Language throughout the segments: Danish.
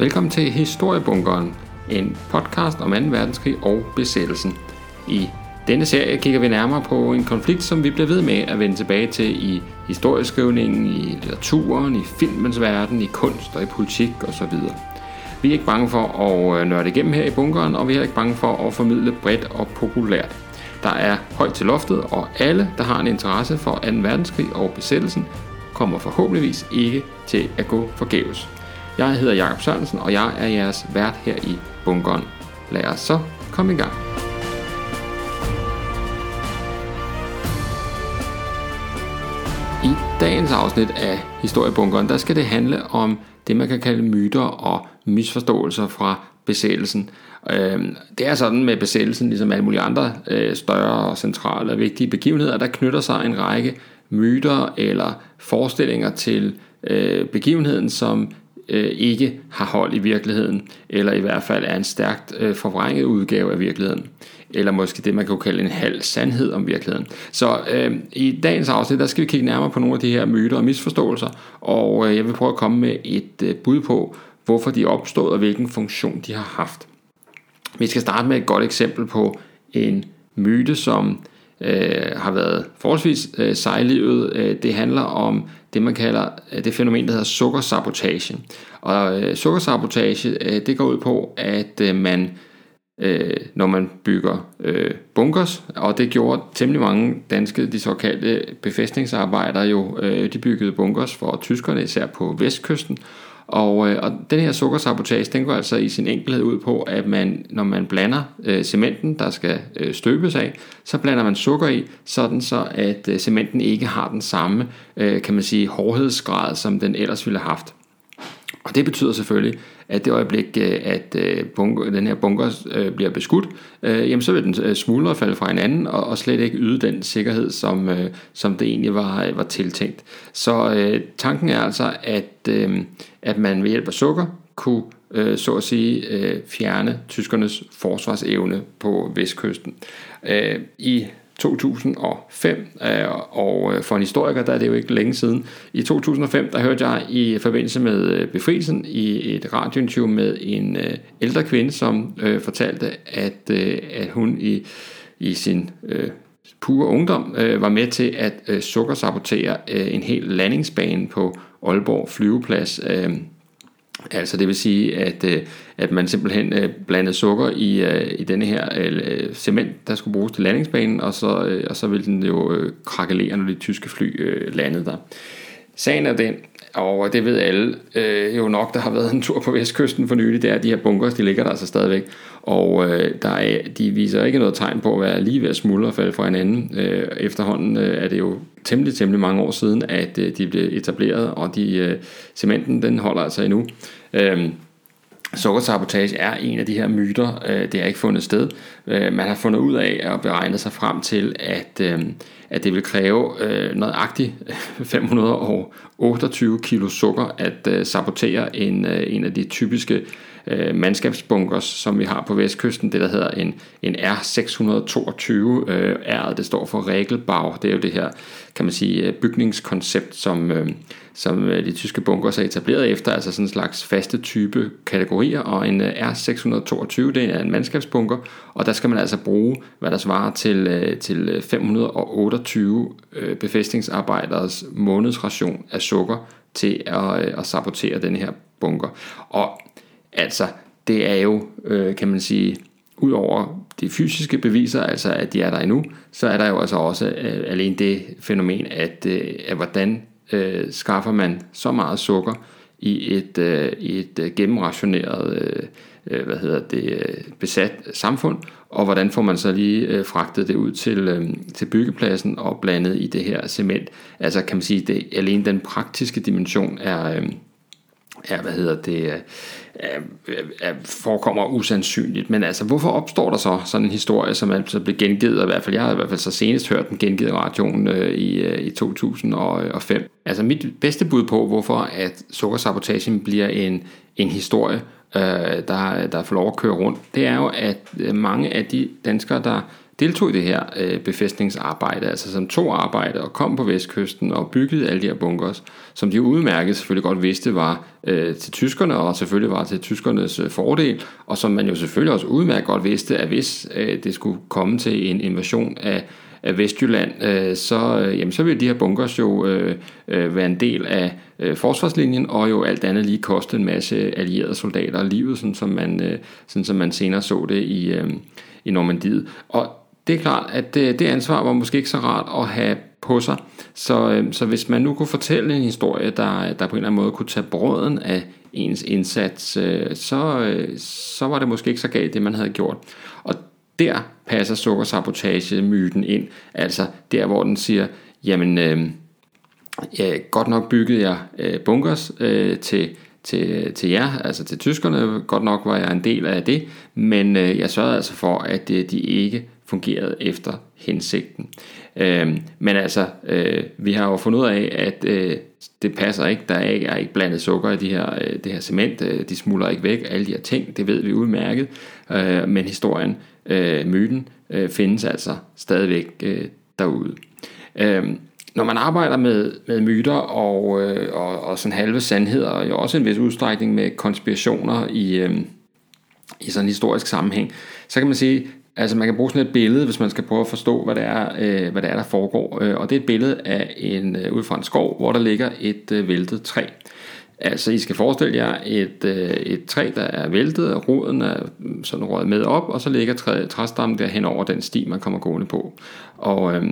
Velkommen til Historiebunkeren, en podcast om 2. verdenskrig og besættelsen. I denne serie kigger vi nærmere på en konflikt, som vi bliver ved med at vende tilbage til i historieskrivningen, i litteraturen, i filmens verden, i kunst og i politik osv. Vi er ikke bange for at øh, nørde igennem her i bunkeren, og vi er ikke bange for at formidle bredt og populært. Der er højt til loftet, og alle, der har en interesse for 2. verdenskrig og besættelsen, kommer forhåbentligvis ikke til at gå forgæves. Jeg hedder Jakob Sørensen, og jeg er jeres vært her i bunkeren. Lad os så komme i gang. I dagens afsnit af Historiebunkeren, der skal det handle om det, man kan kalde myter og misforståelser fra besættelsen. Øhm, det er sådan med besættelsen, ligesom alle mulige andre øh, større og centrale og vigtige begivenheder, der knytter sig en række myter eller forestillinger til øh, begivenheden, som øh, ikke har hold i virkeligheden, eller i hvert fald er en stærkt øh, forvrænget udgave af virkeligheden, eller måske det, man kan kalde en halv sandhed om virkeligheden. Så øh, i dagens afsnit, der skal vi kigge nærmere på nogle af de her myter og misforståelser, og øh, jeg vil prøve at komme med et øh, bud på, hvorfor de er opstået og hvilken funktion de har haft. Vi skal starte med et godt eksempel på en myte, som øh, har været forholdsvis øh, sejlivet. Øh, det handler om det, man kalder øh, det fænomen, der hedder sukkersabotage. Og øh, sukkersabotage, øh, det går ud på, at øh, man øh, når man bygger øh, bunkers, og det gjorde temmelig mange danske, de såkaldte befæstningsarbejdere jo, øh, de byggede bunkers for tyskerne, især på vestkysten, og, øh, og den her sukkersabotage, den går altså i sin enkelhed ud på, at man, når man blander øh, cementen, der skal øh, støbes af, så blander man sukker i, sådan så at øh, cementen ikke har den samme, øh, kan man sige, hårdhedsgrad, som den ellers ville have haft. Og det betyder selvfølgelig, at det øjeblik, øh, at øh, bunker, den her bunker øh, bliver beskudt, jamen så vil den smuldre og falde fra hinanden, og, og slet ikke yde den sikkerhed, som, som det egentlig var, var tiltænkt. Så øh, tanken er altså, at, øh, at man ved hjælp af sukker kunne øh, så at sige øh, fjerne tyskernes forsvarsevne på vestkysten. Øh, I 2005, og øh, øh, for en historiker, der er det jo ikke længe siden. I 2005, der hørte jeg i forbindelse med øh, befrielsen i et radiointerview med en ældre kvinde, som fortalte, at, at hun i, i sin pure ungdom var med til at sukkersabotere en hel landingsbane på Aalborg flyveplads. Altså det vil sige, at, øh, at man simpelthen øh, blandede sukker i, øh, i denne her cement, der skulle bruges til landingsbanen, og så, og så ville den jo krakelere, når de tyske fly landede der. Sagen er den, og det ved alle øh, jo nok, der har været en tur på vestkysten for nylig, det er, at de her bunkers, de ligger der altså stadigvæk, og øh, der er, de viser ikke noget tegn på at være lige ved at smuldre og falde fra hinanden. Øh, efterhånden øh, er det jo temmelig, temmelig mange år siden, at øh, de blev etableret, og de, øh, cementen den holder altså endnu. Øh, Sukkersabotage er en af de her myter, øh, det har ikke fundet sted. Øh, man har fundet ud af og beregnet sig frem til, at, øh, at det vil kræve øh, nøjagtigt 528 kilo sukker at øh, sabotere en, øh, en af de typiske øh, mandskabsbunkers, som vi har på vestkysten, det der hedder en, en R622. Øh, R'et det står for Regelbau, det er jo det her, kan man sige, øh, bygningskoncept, som, øh, som øh, de tyske bunkers er etableret efter, altså sådan en slags faste type kategorier, og en øh, R622, det er en mandskabsbunker, og der skal man altså bruge, hvad der svarer til, øh, til øh, 528 øh, befæstningsarbejderes månedsration af sukker til at, øh, at sabotere den her bunker. Og Altså, det er jo, øh, kan man sige, ud over de fysiske beviser, altså at de er der endnu, så er der jo altså også øh, alene det fænomen, at, øh, at hvordan øh, skaffer man så meget sukker i et, øh, i et øh, gennemrationeret øh, øh hvad hedder det, øh, besat samfund, og hvordan får man så lige øh, fragtet det ud til, øh, til byggepladsen og blandet i det her cement. Altså kan man sige, det alene den praktiske dimension er, øh, er hvad hedder det, øh, forekommer usandsynligt. Men altså, hvorfor opstår der så sådan en historie, som altså blev gengivet, i hvert fald jeg har i hvert fald så senest hørt den gengivet i radioen øh, i, øh, i 2005. Altså mit bedste bud på, hvorfor at sukkersabotagen bliver en, en historie, øh, der, der får lov at køre rundt, det er jo, at øh, mange af de danskere, der deltog i det her øh, befæstningsarbejde, altså som to arbejde og kom på vestkysten og byggede alle de her bunkers, som de udmærket selvfølgelig godt vidste var øh, til tyskerne, og selvfølgelig var til tyskernes øh, fordel, og som man jo selvfølgelig også udmærket godt vidste, at hvis øh, det skulle komme til en invasion af af Vestjylland, øh, så, øh, jamen, så vil de her bunkers jo øh, øh, være en del af øh, forsvarslinjen, og jo alt andet lige koste en masse allierede soldater livet, sådan som man, øh, sådan som man senere så det i, øh, i Normandiet. Og det er klart, at det, det ansvar var måske ikke så rart at have på sig. Så, øh, så hvis man nu kunne fortælle en historie, der, der på en eller anden måde kunne tage brøden af ens indsats, øh, så, øh, så var det måske ikke så galt, det man havde gjort. Og der passer sukkersabotage-myten ind. Altså der, hvor den siger, jamen, øh, ja, godt nok byggede jeg øh, bunkers øh, til, til, til jer, altså til tyskerne. Godt nok var jeg en del af det, men øh, jeg sørgede altså for, at øh, de ikke fungerede efter hensigten. Øh, men altså, øh, vi har jo fundet ud af, at øh, det passer ikke. Der er ikke, er ikke blandet sukker i de her, øh, det her cement. Øh, de smuldrer ikke væk. Alle de her ting, det ved vi udmærket. Øh, men historien øh, myten øh, findes altså stadigvæk øh, derude. Øh, når man arbejder med, med myter og, øh, og, og sådan halve sandheder, og jo også en vis udstrækning med konspirationer i, øh, i sådan en historisk sammenhæng, så kan man sige, altså man kan bruge sådan et billede, hvis man skal prøve at forstå, hvad det er, øh, hvad det er der foregår. Øh, og det er et billede af en, øh, ud fra en skov, hvor der ligger et øh, væltet træ. Altså, I skal forestille jer et, øh, et træ, der er væltet, og roden er mm, sådan røget med op, og så ligger træ, træstammen der hen over den sti, man kommer gående på. Og øh,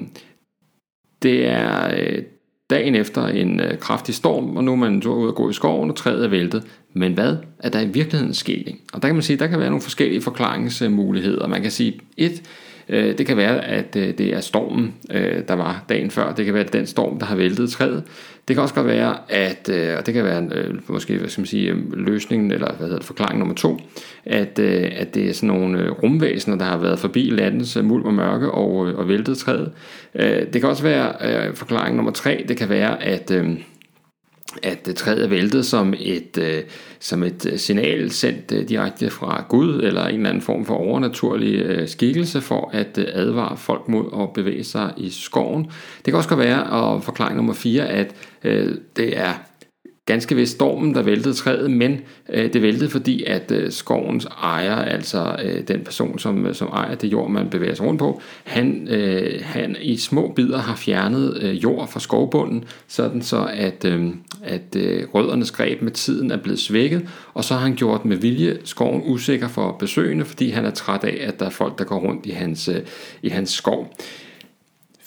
det er øh, dagen efter en øh, kraftig storm, og nu er man så ud og gå i skoven, og træet er væltet. Men hvad er der i virkeligheden sket? Og der kan man sige, der kan være nogle forskellige forklaringsmuligheder. Man kan sige, et, Øh, det kan være, at øh, det er stormen, øh, der var dagen før. Det kan være, at den storm, der har væltet træet. Det kan også godt være, at, og det kan være måske hvad skal man sige, løsningen, eller hvad hedder det, forklaring nummer to, at, at det er sådan nogle rumvæsener, der har været forbi landets mulm og mørke og, og væltet træet. Det kan også være forklaring nummer tre, det kan være, at at øh, træet er væltet som et, øh, som et øh, signal sendt øh, direkte fra Gud eller en eller anden form for overnaturlig øh, skikkelse for at øh, advare folk mod at bevæge sig i skoven. Det kan også godt være, og forklaring nummer 4, at øh, det er ganske vist stormen, der væltede træet, men øh, det væltede fordi, at øh, skovens ejer, altså øh, den person, som, øh, som ejer det jord, man bevæger sig rundt på, han, øh, han i små bidder har fjernet øh, jord fra skovbunden, sådan så at, øh, at øh, røddernes greb med tiden er blevet svækket, og så har han gjort med vilje skoven usikker for besøgende, fordi han er træt af, at der er folk, der går rundt i hans, øh, i hans skov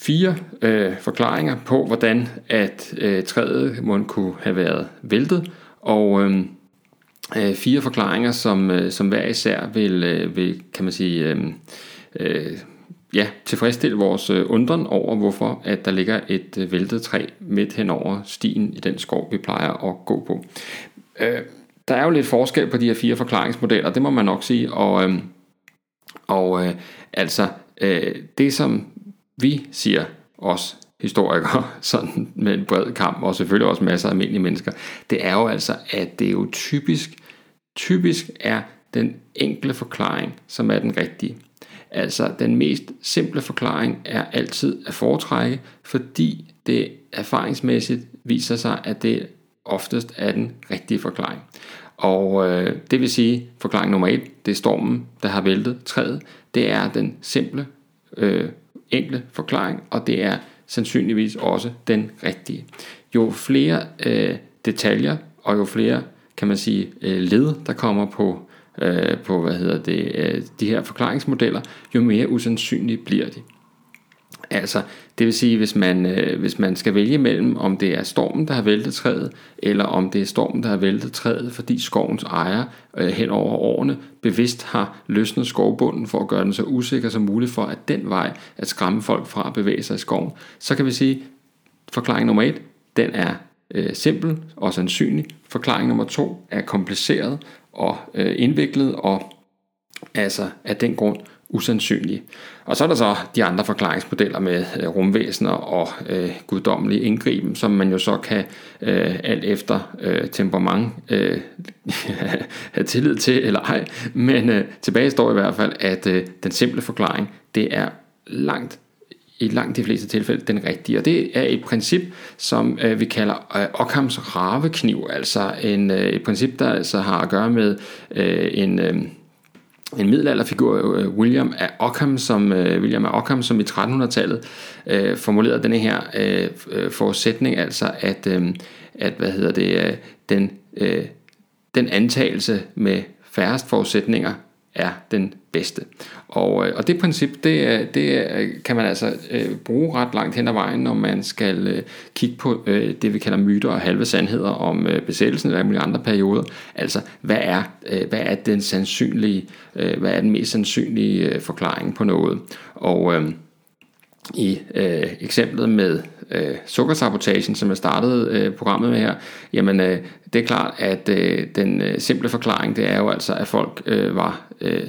fire øh, forklaringer på, hvordan at øh, træet må kunne have været væltet, og øh, øh, fire forklaringer, som, øh, som hver især vil, øh, vil kan man sige, øh, øh, ja, tilfredsstille vores øh, undren over, hvorfor at der ligger et øh, væltet træ midt hen over stien i den skov, vi plejer at gå på. Øh, der er jo lidt forskel på de her fire forklaringsmodeller, det må man nok sige, og, øh, og øh, altså øh, det som vi siger os historikere, sådan med en bred kamp, og selvfølgelig også masser af almindelige mennesker, det er jo altså, at det er jo typisk, typisk er den enkle forklaring, som er den rigtige. Altså den mest simple forklaring er altid at foretrække, fordi det erfaringsmæssigt viser sig, at det oftest er den rigtige forklaring. Og øh, det vil sige, forklaring nummer et, det er stormen, der har væltet træet. Det er den simple øh, enkle forklaring, og det er sandsynligvis også den rigtige. Jo flere øh, detaljer og jo flere kan man sige øh, led, der kommer på øh, på hvad hedder det øh, de her forklaringsmodeller, jo mere usandsynlige bliver de. Altså, det vil sige, hvis man, øh, hvis man skal vælge mellem, om det er stormen, der har væltet træet, eller om det er stormen, der har væltet træet, fordi skovens ejer øh, hen over årene bevidst har løsnet skovbunden for at gøre den så usikker som muligt for, at den vej at skræmme folk fra at bevæge sig i skoven, så kan vi sige, forklaring nummer et, den er øh, simpel og sandsynlig. Forklaring nummer to er kompliceret og øh, indviklet og altså af den grund usandsynlige. Og så er der så de andre forklaringsmodeller med øh, rumvæsener og øh, guddommelige indgriben, som man jo så kan øh, alt efter øh, temperament øh, have tillid til eller ej. Men øh, tilbage står i hvert fald, at øh, den simple forklaring, det er langt i langt de fleste tilfælde den rigtige. Og det er et princip, som øh, vi kalder øh, Ockhams ravekniv, altså en, øh, et princip, der altså har at gøre med øh, en... Øh, en middelalderfigur, øh, William af Ockham, som, øh, William af Ockham, som i 1300-tallet øh, formulerede denne her øh, øh, forudsætning, altså at, øh, at hvad hedder det, øh, den, øh, den antagelse med færrest forudsætninger er den bedste. Og, øh, og det princip, det, det kan man altså øh, bruge ret langt hen ad vejen, når man skal øh, kigge på øh, det, vi kalder myter og halve sandheder om øh, besættelsen eller mulige andre perioder. Altså, hvad er, øh, hvad er den sandsynlige, øh, hvad er den mest sandsynlige øh, forklaring på noget? Og øh, i øh, eksemplet med øh, sukkersabotagen, som jeg startede øh, programmet med her, jamen øh, det er klart, at øh, den øh, simple forklaring, det er jo altså, at folk øh, var øh,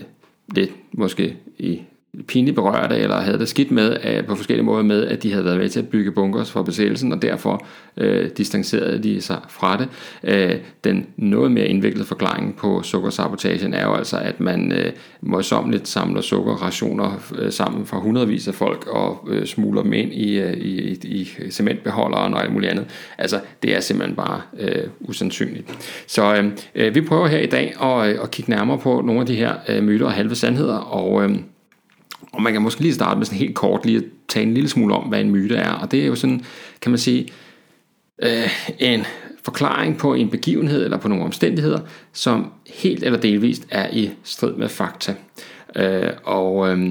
lidt måske i pinligt berørte, eller havde det skidt med, at, på forskellige måder med, at de havde været med til at bygge bunkers for besættelsen, og derfor øh, distancerede de sig fra det. Øh, den noget mere indviklede forklaring på sukkersabotagen er jo altså, at man øh, møjsommeligt samler sukkerrationer øh, sammen fra hundredvis af folk og øh, smuler dem ind i, øh, i, i, i cementbeholdere og alt muligt andet. Altså, det er simpelthen bare øh, usandsynligt. Så øh, øh vi prøver her i dag at, øh, at kigge nærmere på nogle af de her øh, myter og halve sandheder, og øh, og man kan måske lige starte med sådan helt kort lige at tage en lille smule om, hvad en myte er. Og det er jo sådan, kan man sige, øh, en forklaring på en begivenhed eller på nogle omstændigheder, som helt eller delvist er i strid med fakta. Øh, og øh,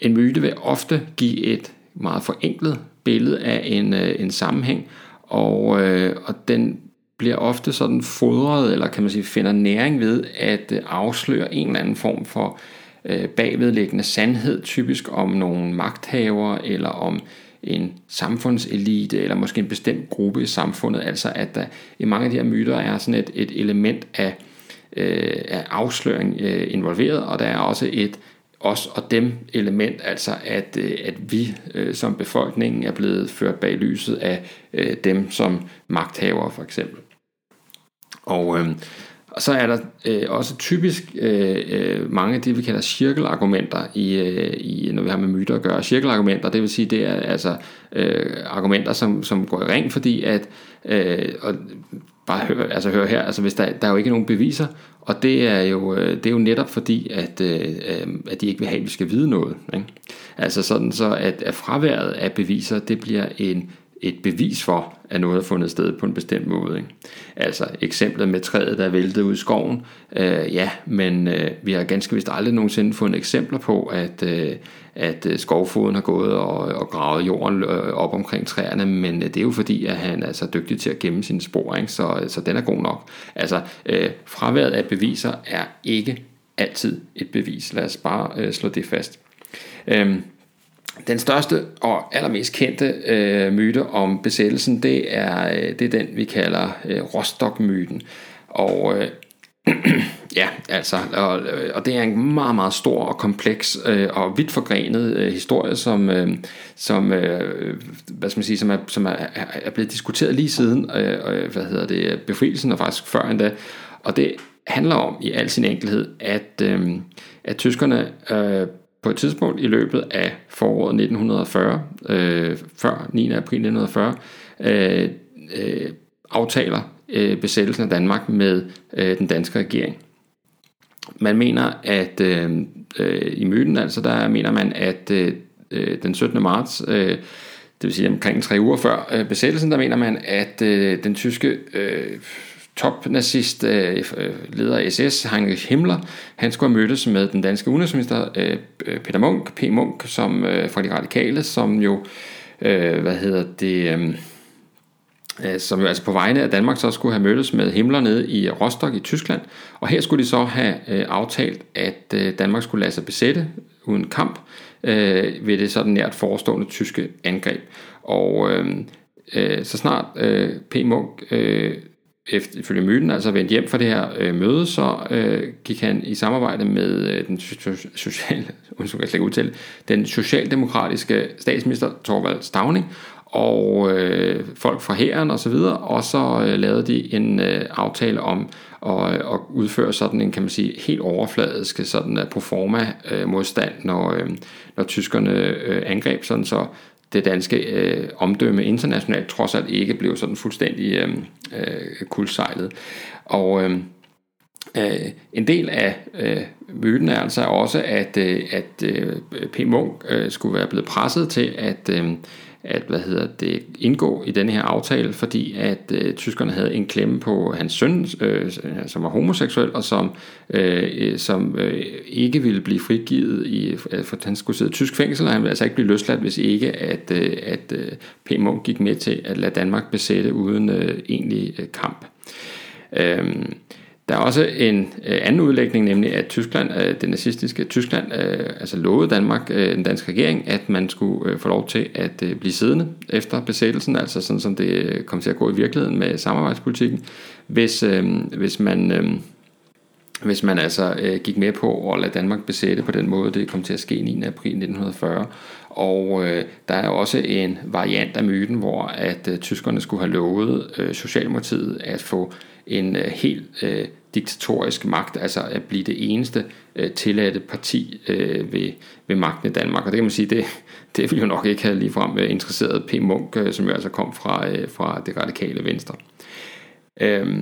en myte vil ofte give et meget forenklet billede af en, øh, en sammenhæng, og, øh, og den bliver ofte sådan fodret, eller kan man sige, finder næring ved at øh, afsløre en eller anden form for øh, Øh, bagvedliggende sandhed, typisk om nogle magthavere eller om en samfundselite eller måske en bestemt gruppe i samfundet. Altså at der i mange af de her myter er sådan et, et element af, øh, af afsløring øh, involveret, og der er også et os og dem element, altså at, øh, at vi øh, som befolkningen er blevet ført bag lyset af øh, dem som magthavere for eksempel. Og øh, og så er der øh, også typisk øh, øh, mange af det, vi kalder cirkelargumenter, i, øh, i, når vi har med myter at gøre. Cirkelargumenter, det vil sige, det er altså øh, argumenter, som, som går i ring, fordi at, øh, og bare hør, altså hør her, altså hvis der, der er jo ikke nogen beviser, og det er jo, øh, det er jo netop fordi, at, øh, øh, at de ikke vil have, at vi skal vide noget. Ikke? Altså sådan så, at, at fraværet af beviser, det bliver en et bevis for, at noget er fundet sted på en bestemt måde. Ikke? Altså eksemplet med træet, der væltede ud i skoven, øh, ja, men øh, vi har ganske vist aldrig nogensinde fundet eksempler på, at, øh, at øh, skovfoden har gået og, og gravet jorden øh, op omkring træerne, men øh, det er jo fordi, at han er så dygtig til at gemme sine spor, ikke? Så, øh, så den er god nok. Altså øh, fraværet af beviser er ikke altid et bevis. Lad os bare øh, slå det fast. Øh, den største og allermest kendte øh, myte om besættelsen, det er, øh, det er den, vi kalder øh, Rostock-myten. Og øh, ja, altså, og, øh, og det er en meget, meget stor og kompleks øh, og vidt forgrenet øh, historie, som, øh, som, øh, hvad skal man sige, som, er, som er, er blevet diskuteret lige siden, øh, hvad hedder det, befrielsen og faktisk før endda. Og det handler om i al sin enkelhed, at, øh, at tyskerne øh, på et tidspunkt i løbet af foråret 1940, øh, før 9. april 1940, øh, øh, aftaler øh, besættelsen af Danmark med øh, den danske regering. Man mener, at øh, øh, i myten, altså der mener man, at øh, øh den 17. marts, øh, det vil sige omkring tre uger før øh, besættelsen, der mener man, at øh, den tyske øh, topnazist, øh, øh, leder af SS, Heinrich Himmler, han skulle have mødtes med den danske udenrigsminister øh, øh, Peter Munk, P. Munk, som øh, fra de radikale, som jo, øh, hvad hedder det, øh, øh, som jo altså på vegne af Danmark så skulle have mødtes med Himmler nede i Rostock i Tyskland, og her skulle de så have øh, aftalt, at øh, Danmark skulle lade sig besætte uden kamp øh, ved det sådan nært forestående tyske angreb. Og øh, øh, så snart øh, P. Munk øh, efter, ifølge myten altså vendt hjem fra det her øh, møde, så øh, gik han i samarbejde med øh, den sociale, undskyld, jeg udtale, den socialdemokratiske statsminister Torvald Stavning, og øh, folk fra hæren og så videre, og så øh, lavede de en øh, aftale om at, at udføre sådan en, kan man sige, helt overfladisk sådan uh, proforma øh, modstand, når, øh, når tyskerne øh, angreb, sådan så det danske øh, omdømme internationalt trods alt ikke blev sådan fuldstændig øh, øh, kuldsejlet. Og øh, Øh, en del af øh, myten er altså også, at, øh, at øh, P. Munk øh, skulle være blevet presset til at, øh, at hvad hedder det, indgå i denne her aftale, fordi at øh, tyskerne havde en klemme på hans søn, øh, som var homoseksuel, og som, øh, øh som øh, ikke ville blive frigivet, i, øh, for han skulle sidde i tysk fængsel, og han ville altså ikke blive løsladt, hvis ikke at, øh, at øh, P. Munk gik med til at lade Danmark besætte uden øh, egentlig øh, kamp. Øh, der er også en øh, anden udlægning, nemlig at Tyskland, øh, det nazistiske Tyskland, øh, altså lovede Danmark, øh, den danske regering, at man skulle øh, få lov til at øh, blive siddende efter besættelsen, altså sådan som det øh, kom til at gå i virkeligheden med samarbejdspolitikken, hvis, øh, hvis man... Øh, hvis man altså øh, gik med på at lade Danmark besætte på den måde, det kom til at ske 9. april 1940. Og øh, der er også en variant af myten, hvor at øh, tyskerne skulle have lovet øh, Socialdemokratiet at få en øh, helt øh, diktatorisk magt, altså at blive det eneste øh, tilladte parti øh, ved, ved magten i Danmark. Og det kan man sige, det, det ville jo nok ikke have ligefrem øh, interesseret P. Munk, øh, som jo altså kom fra, øh, fra det radikale venstre. Øh,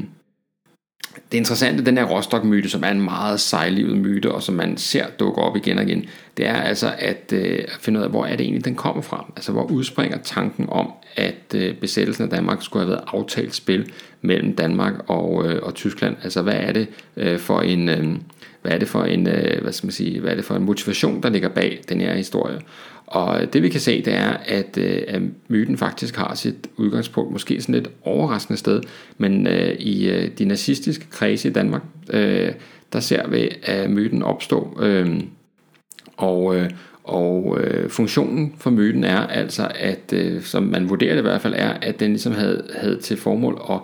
det interessante, den her Rostock-myte, som er en meget sejlivet myte, og som man ser dukke op igen og igen, det er altså at, øh, at finde ud af, hvor er det egentlig, den kommer fra. Altså, hvor udspringer tanken om, at øh, besættelsen af Danmark skulle have været aftalt spil mellem Danmark og, øh, og Tyskland. Altså, hvad er det øh, for en... Øh, hvad er det for en, øh, hvad skal man sige, hvad er det for en motivation, der ligger bag den her historie. Og det vi kan se, det er, at, øh, at myten faktisk har sit udgangspunkt, måske sådan et overraskende sted, men øh, i øh, de nazistiske kredse i Danmark, øh, der ser vi, at myten opstå. Øh, og, øh, og øh, funktionen for myten er altså, at øh, som man vurderer det i hvert fald, er, at den ligesom havde, havde til formål at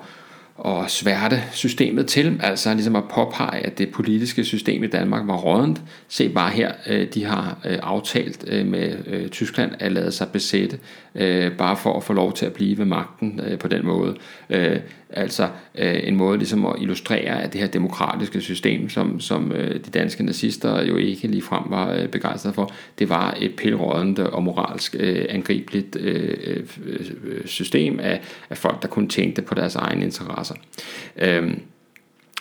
og sværte systemet til, altså ligesom at påpege, at det politiske system i Danmark var rådent. Se bare her, øh, de har øh, aftalt øh, med Tyskland at lade sig besætte, bare for at få lov til at blive ved magten på den måde. Altså øh, en måde ligesom at illustrere, at det her demokratiske system, som, som øh, de danske nazister jo ikke ligefrem frem var øh, begejstrede for, det var et pilrådende og moralsk angribeligt system af, af folk, der kun tænkte på deres egne interesser. Øh,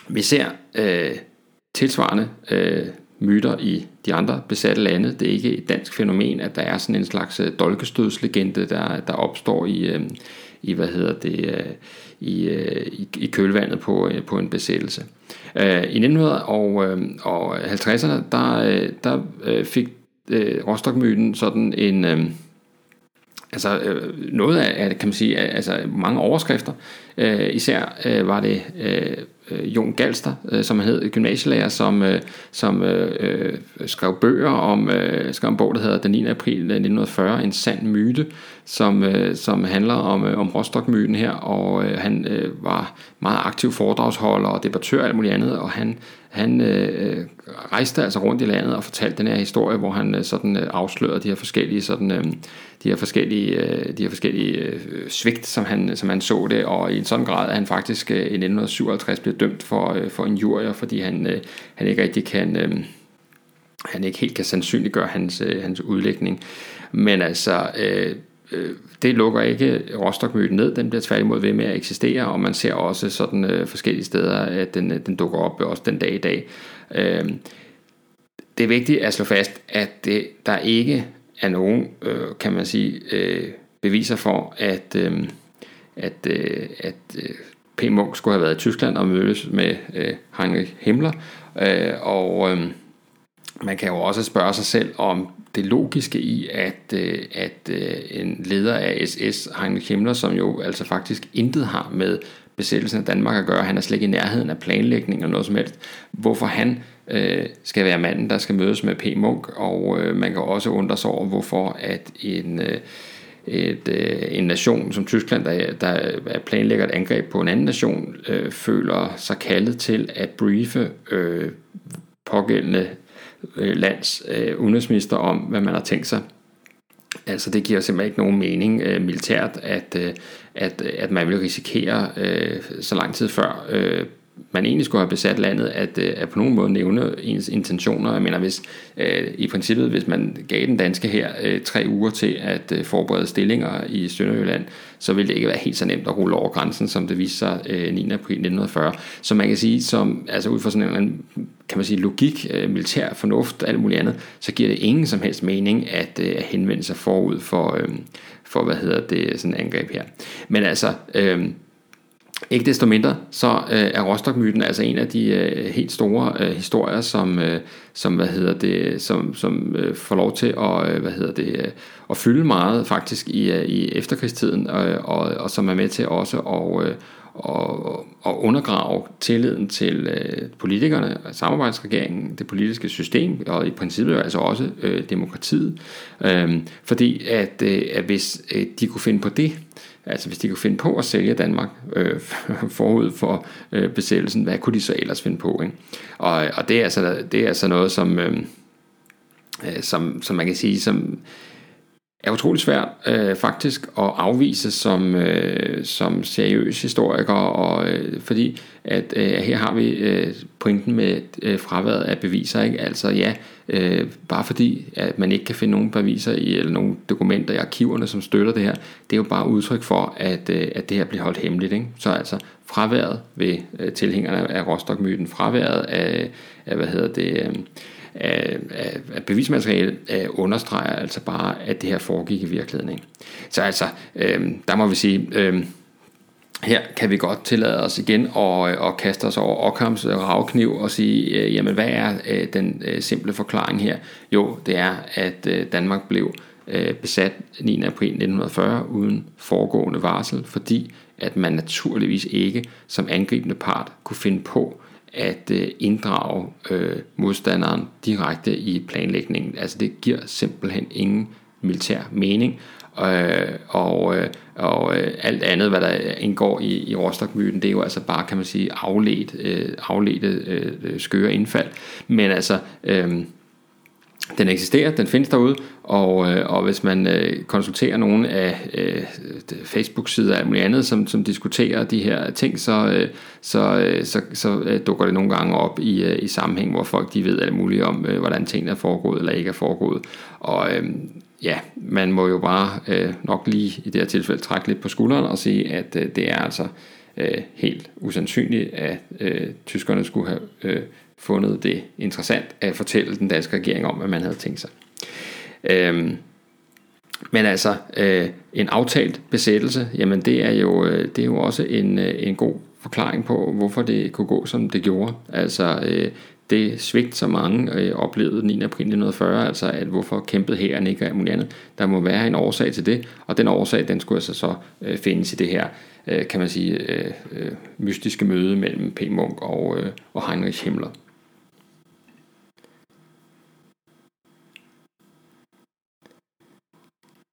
vi ser øh, tilsvarende øh, myter i de andre besatte lande. Det er ikke et dansk fænomen, at der er sådan en slags dolkestødslegende, der, der opstår i, øh, i hvad hedder det, øh, i, øh, i, i kølvandet på, øh, på en besættelse. I 1950'erne, der, der fik Rostockmyten sådan en... Altså noget af, kan man sige, altså mange overskrifter. Øh, især øh, var det øh, Jon Galster, øh, som hed gymnasielærer, som, øh, som øh, øh, skrev bøger om, øh, skrev en bog, der hedder Den 9. april øh, 1940, en sand myte, som, øh, som handler om, øh, om Rostock-myten her, og øh, han øh, var meget aktiv foredragsholder og debattør og alt muligt andet, og han, han øh, øh, rejste altså rundt i landet og fortalte den her historie, hvor han øh, sådan øh, afslørede de her forskellige sådan øh, de her forskellige, øh, de her forskellige øh, svigt, som han, som han så det, og i en sådan grad, at han faktisk øh, i 1957 blev dømt for, øh, for en jury, fordi han, øh, han ikke rigtig kan, øh, han ikke helt kan sandsynliggøre hans, hans udlægning. Men altså, det lukker ikke Rostock-myten ned, den bliver tværtimod ved med at eksistere, og man ser også sådan forskellige steder, at den, den dukker op også den dag i dag. det er vigtigt at slå fast, at det, der ikke er nogen, øh, kan man sige, øh, beviser for, at, øh, at, øh, at øh, P. Munk skulle have været i Tyskland og mødes med øh, Heinrich Himmler. Øh, og øh, man kan jo også spørge sig selv om det logiske i, at, øh, at øh, en leder af SS, Heinrich Himmler, som jo altså faktisk intet har med besættelsen af Danmark at gøre, han er slet ikke i nærheden af planlægning og noget som helst, hvorfor han øh, skal være manden, der skal mødes med P. Munk, og øh, man kan også undre sig over, hvorfor at en, øh, et, øh, en nation som Tyskland, der, der planlægger et angreb på en anden nation, øh, føler sig kaldet til at briefe øh, pågældende øh, lands øh, udenrigsminister om, hvad man har tænkt sig. Altså det giver simpelthen ikke nogen mening øh, militært, at, øh, at, at man vil risikere øh, så lang tid før øh, man egentlig skulle have besat landet, at, øh, at på nogen måde nævne ens intentioner. Jeg mener, hvis øh, i princippet, hvis man gav den danske her øh, tre uger til at øh, forberede stillinger i Sønderjylland, så ville det ikke være helt så nemt at rulle over grænsen, som det viste sig øh, 9. april 1940. Så man kan sige, som, altså ud fra sådan en kan man sige, logik, øh, militær fornuft og alt muligt andet, så giver det ingen som helst mening at, øh, at henvende sig forud for, øh, for hvad hedder det, sådan et angreb her. Men altså, øh, ikke desto mindre, så øh, er Rostock-myten altså en af de øh, helt store øh, historier, som, øh, som, hvad hedder det, som, som øh, får lov til at, øh, hvad hedder det, øh, at fylde meget faktisk i, øh, i efterkrigstiden, øh, og, og som er med til også at, øh, og, og undergrave tilliden til øh, politikerne, samarbejdsregeringen, det politiske system, og i princippet altså også øh, demokratiet. Øh, fordi at, øh, at hvis øh, de kunne finde på det, Altså hvis de kunne finde på at sælge Danmark øh, forud for øh, besættelsen, hvad kunne de så ellers finde på? Ikke? Og, og det, er altså, det er altså noget, som, øh, øh som, som man kan sige, som er utrolig svært øh, faktisk at afvise som, øh, som seriøs historiker, og, øh, fordi at øh, her har vi øh, pointen med øh, fraværet af beviser. Ikke? Altså ja, øh, bare fordi at man ikke kan finde nogen beviser i, eller nogle dokumenter i arkiverne, som støtter det her, det er jo bare udtryk for, at, øh, at det her bliver holdt hemmeligt. Ikke? Så altså fraværet ved øh, tilhængerne af Rostock-myten, fraværet af, af hvad hedder det... Øh, af, af, af bevismateriale af understreger altså bare, at det her foregik i virkeligheden. Ikke? Så altså, øh, der må vi sige, øh, her kan vi godt tillade os igen at, øh, og kaste os over Ockhams øh, ravkniv og sige, øh, jamen hvad er øh, den øh, simple forklaring her? Jo, det er, at øh, Danmark blev øh, besat 9. april 1940 uden foregående varsel, fordi at man naturligvis ikke som angribende part kunne finde på at øh, inddrage øh, modstanderen direkte i planlægningen. Altså det giver simpelthen ingen militær mening, øh, og, øh, og øh, alt andet, hvad der indgår i, i Rostock-myten, det er jo altså bare, kan man sige, afledt, øh, afledte øh, skøre indfald. Men altså, øh, den eksisterer, den findes derude, og, øh, og hvis man øh, konsulterer nogle af øh, Facebook-sider og alt muligt andet, som, som diskuterer de her ting, så, øh, så, øh, så, så øh, dukker det nogle gange op i, øh, i sammenhæng, hvor folk de ved alt muligt om, øh, hvordan tingene er foregået eller ikke er foregået. Og øh, ja, man må jo bare øh, nok lige i det her tilfælde trække lidt på skulderen og sige, at øh, det er altså øh, helt usandsynligt, at øh, tyskerne skulle have øh, fundet det interessant at fortælle den danske regering om, hvad man havde tænkt sig. Øhm, men altså, øh, en aftalt besættelse, jamen det er jo, øh, det er jo også en, øh, en god forklaring på, hvorfor det kunne gå, som det gjorde. Altså, øh, det svigt, som mange øh, oplevede 9. april 1940, altså at hvorfor kæmpede hæren ikke af muligt andet. Der må være en årsag til det, og den årsag, den skulle altså så øh, findes i det her, øh, kan man sige, øh, øh, mystiske møde mellem P. Munk og, øh, og Heinrich Himmler.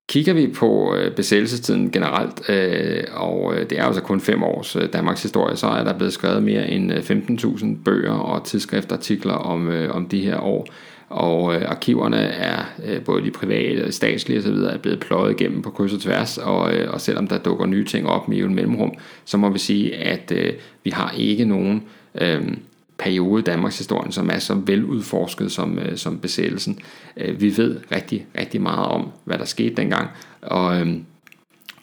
Kigger vi på øh, besættelsestiden generelt, øh, og øh, det er altså kun fem års Danmarks historie, så er der blevet skrevet mere end 15.000 bøger og tidsskriftartikler om, om de her år. Og arkiverne er både de private og statslige osv. er blevet pløjet igennem på kryds og tværs, og, og selvom der dukker nye ting op med en mellemrum, så må vi sige, at vi har ikke nogen øh, periode i Danmarks historie, som er så veludforsket som, øh, som besættelsen. Øh, vi ved rigtig, rigtig meget om, hvad der skete dengang, og, øh,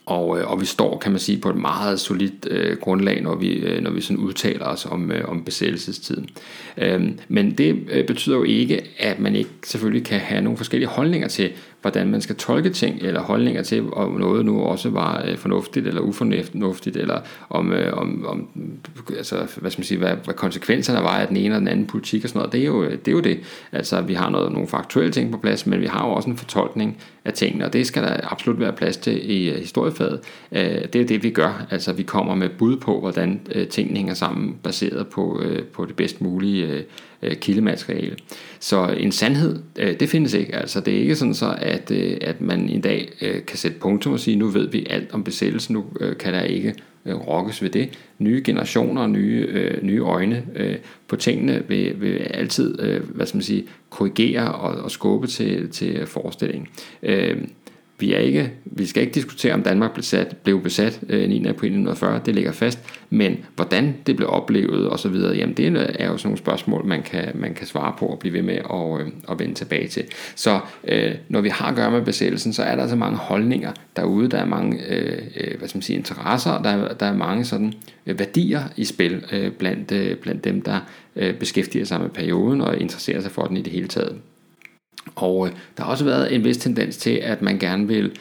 og, øh, og vi står, kan man sige, på et meget solidt øh, grundlag, når vi, øh, når vi sådan udtaler os om, øh, om besættelsestiden. Øh, men det øh, betyder jo ikke, at man ikke selvfølgelig kan have nogle forskellige holdninger til, hvordan man skal tolke ting, eller holdninger til, om noget nu også var øh, fornuftigt eller ufornuftigt, eller om, øh, om, om altså, hvad skal man sige, hvad, hvad konsekvenserne var af den ene eller den anden politik og sådan noget. Det er jo øh, det. Er jo det. Altså, vi har noget, nogle faktuelle ting på plads, men vi har jo også en fortolkning af tingene, og det skal der absolut være plads til i øh, historiefaget. Øh, det er det, vi gør. Altså, vi kommer med bud på, hvordan øh, tingene hænger sammen, baseret på, på det bedst mulige kildemateriale. Så en sandhed, det findes ikke. Altså, det er ikke sådan så, at, at man en dag kan sætte punktum og sige, nu ved vi alt om besættelsen, nu kan der ikke øh, rokkes ved det. Nye generationer, nye, øh, nye øjne øh, på tingene vil, vil altid øh, hvad skal man sige, korrigere og, og skubbe til, til forestillingen. Øh, vi, er ikke, vi skal ikke diskutere, om Danmark blev, sat, blev besat øh, 9. april 1940, det ligger fast, men hvordan det blev oplevet osv., jamen det er jo sådan nogle spørgsmål, man kan, man kan svare på og blive ved med at, øh, at vende tilbage til. Så øh, når vi har at gøre med besættelsen, så er der så mange holdninger derude, der er mange øh, øh hvad skal man sige, interesser, der er, der er mange sådan øh, værdier i spil øh, blandt, øh, blandt dem, der øh, beskæftiger sig med perioden og interesserer sig for den i det hele taget. Og øh, der har også været en vis tendens til, at man gerne vil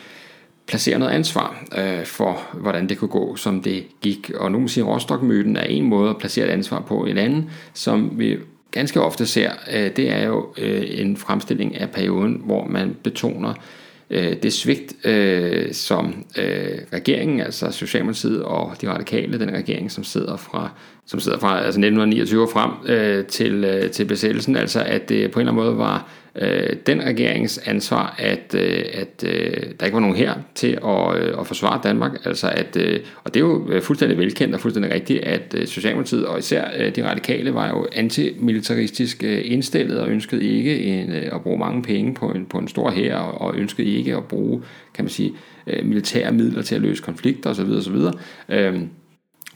placere noget ansvar øh, for, hvordan det kunne gå, som det gik. Og nu siger Rostock-myten er en måde at placere et ansvar på. En anden, som vi ganske ofte ser, øh, det er jo øh, en fremstilling af perioden, hvor man betoner øh, det svigt, øh, som øh, regeringen, altså Socialdemokratiet og de radikale, den regering, som sidder fra, som sidder fra altså 1929 frem øh, til, øh, til besættelsen, altså at det på en eller anden måde var øh, den regerings ansvar, at, øh, at øh, der ikke var nogen her til at, øh, at forsvare Danmark. Altså at, øh, og det er jo øh, fuldstændig velkendt og fuldstændig rigtigt, at øh, Socialdemokratiet og især øh, de radikale var jo antimilitaristisk øh, indstillet og ønskede ikke en, øh, at bruge mange penge på en, på en stor hær og, og ønskede ikke at bruge, kan man sige, øh, militære midler til at løse konflikter osv. osv. Øh,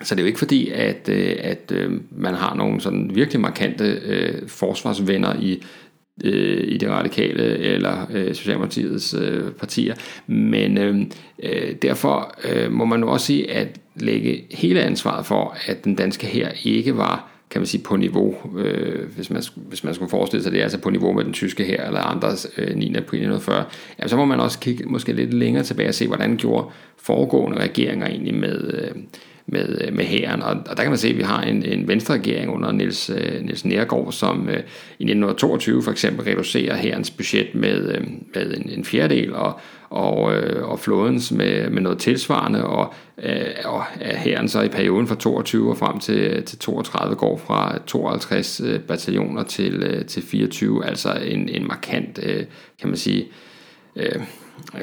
så det er jo ikke fordi, at, øh, at øh, man har nogle sådan virkelig markante øh, forsvarsvenner i øh, i det radikale eller øh, Socialdemokratiets øh, partier. Men øh, øh, derfor øh, må man nu også sige, at lægge hele ansvaret for, at den danske her ikke var kan man sige, på niveau, øh, hvis, man, hvis man skulle forestille sig det, altså på niveau med den tyske her eller andres øh, 9. april 1940, så må man også kigge måske lidt længere tilbage og se, hvordan gjorde foregående regeringer egentlig med, øh, med, øh, med hæren. Og, og der kan man se, at vi har en, en venstre regering under Niels, øh, Niels Nergård, som øh, i 1922 for eksempel reducerer hærens budget med, øh, med en, en fjerdedel, og, og, øh, og flådens med, med noget tilsvarende, og, øh, og hæren så i perioden fra 22 og frem til, til 32 går fra 52 øh, bataljoner til, øh, til 24, altså en, en markant, øh, kan man sige, øh,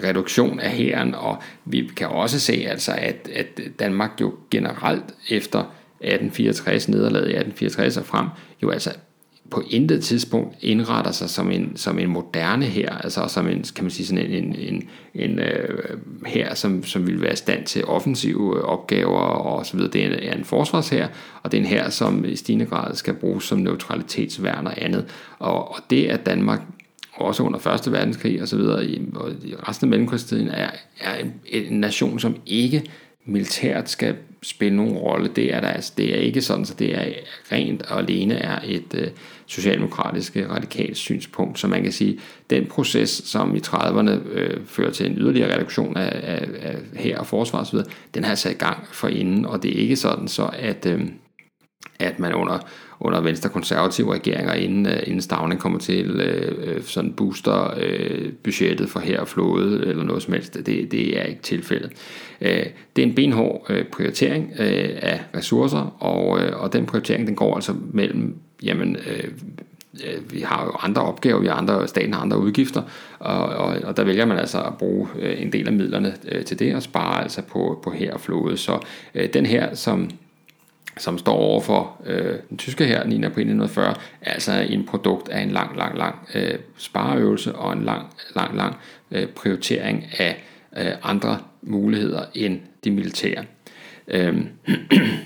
reduktion af hæren, og vi kan også se, altså, at, at Danmark jo generelt efter 1864, nederlaget i 1864 og frem, jo altså på intet tidspunkt indretter sig som en, som en moderne her, altså som en, kan man sige sådan en, en, en, en øh, her, som, som vil være i stand til offensive opgaver og så videre. Det er en, er en forsvarshær, og det er en her, som i stigende grad skal bruges som neutralitetsværn og andet. Og, og det, at Danmark også under Første Verdenskrig og så videre, i, og i resten af mellemkrigstiden, er, er en, en nation, som ikke militært skal spille nogen rolle. Det er der altså, det er ikke sådan, så det er rent og alene er et øh, socialdemokratisk øh, radikalt synspunkt, så man kan sige, den proces, som i 30'erne øh, fører til en yderligere reduktion af, af, af her og forsvar osv., den har altså sat i gang for inden, og det er ikke sådan så, at, øh, at man under under venstre konservative regeringer, inden, øh, inden Stavning kommer til øh, øh, sådan booster øh, budgettet for her og flåde eller noget som helst. Det, det er ikke tilfældet. Øh, det er en benhård øh, prioritering øh, af ressourcer, og, øh, og den prioritering den går altså mellem jamen, øh, øh vi har jo andre opgaver, vi har andre, staten har andre udgifter, og, og, og der vælger man altså at bruge en del af midlerne til det og spare altså på, på her og flåde. Så øh, den her, som som står over for øh, den tyske her 9. april 1940, altså en produkt af en lang, lang, lang øh, spareøvelse og en lang, lang, lang øh, prioritering af øh, andre muligheder end de militære. Øhm,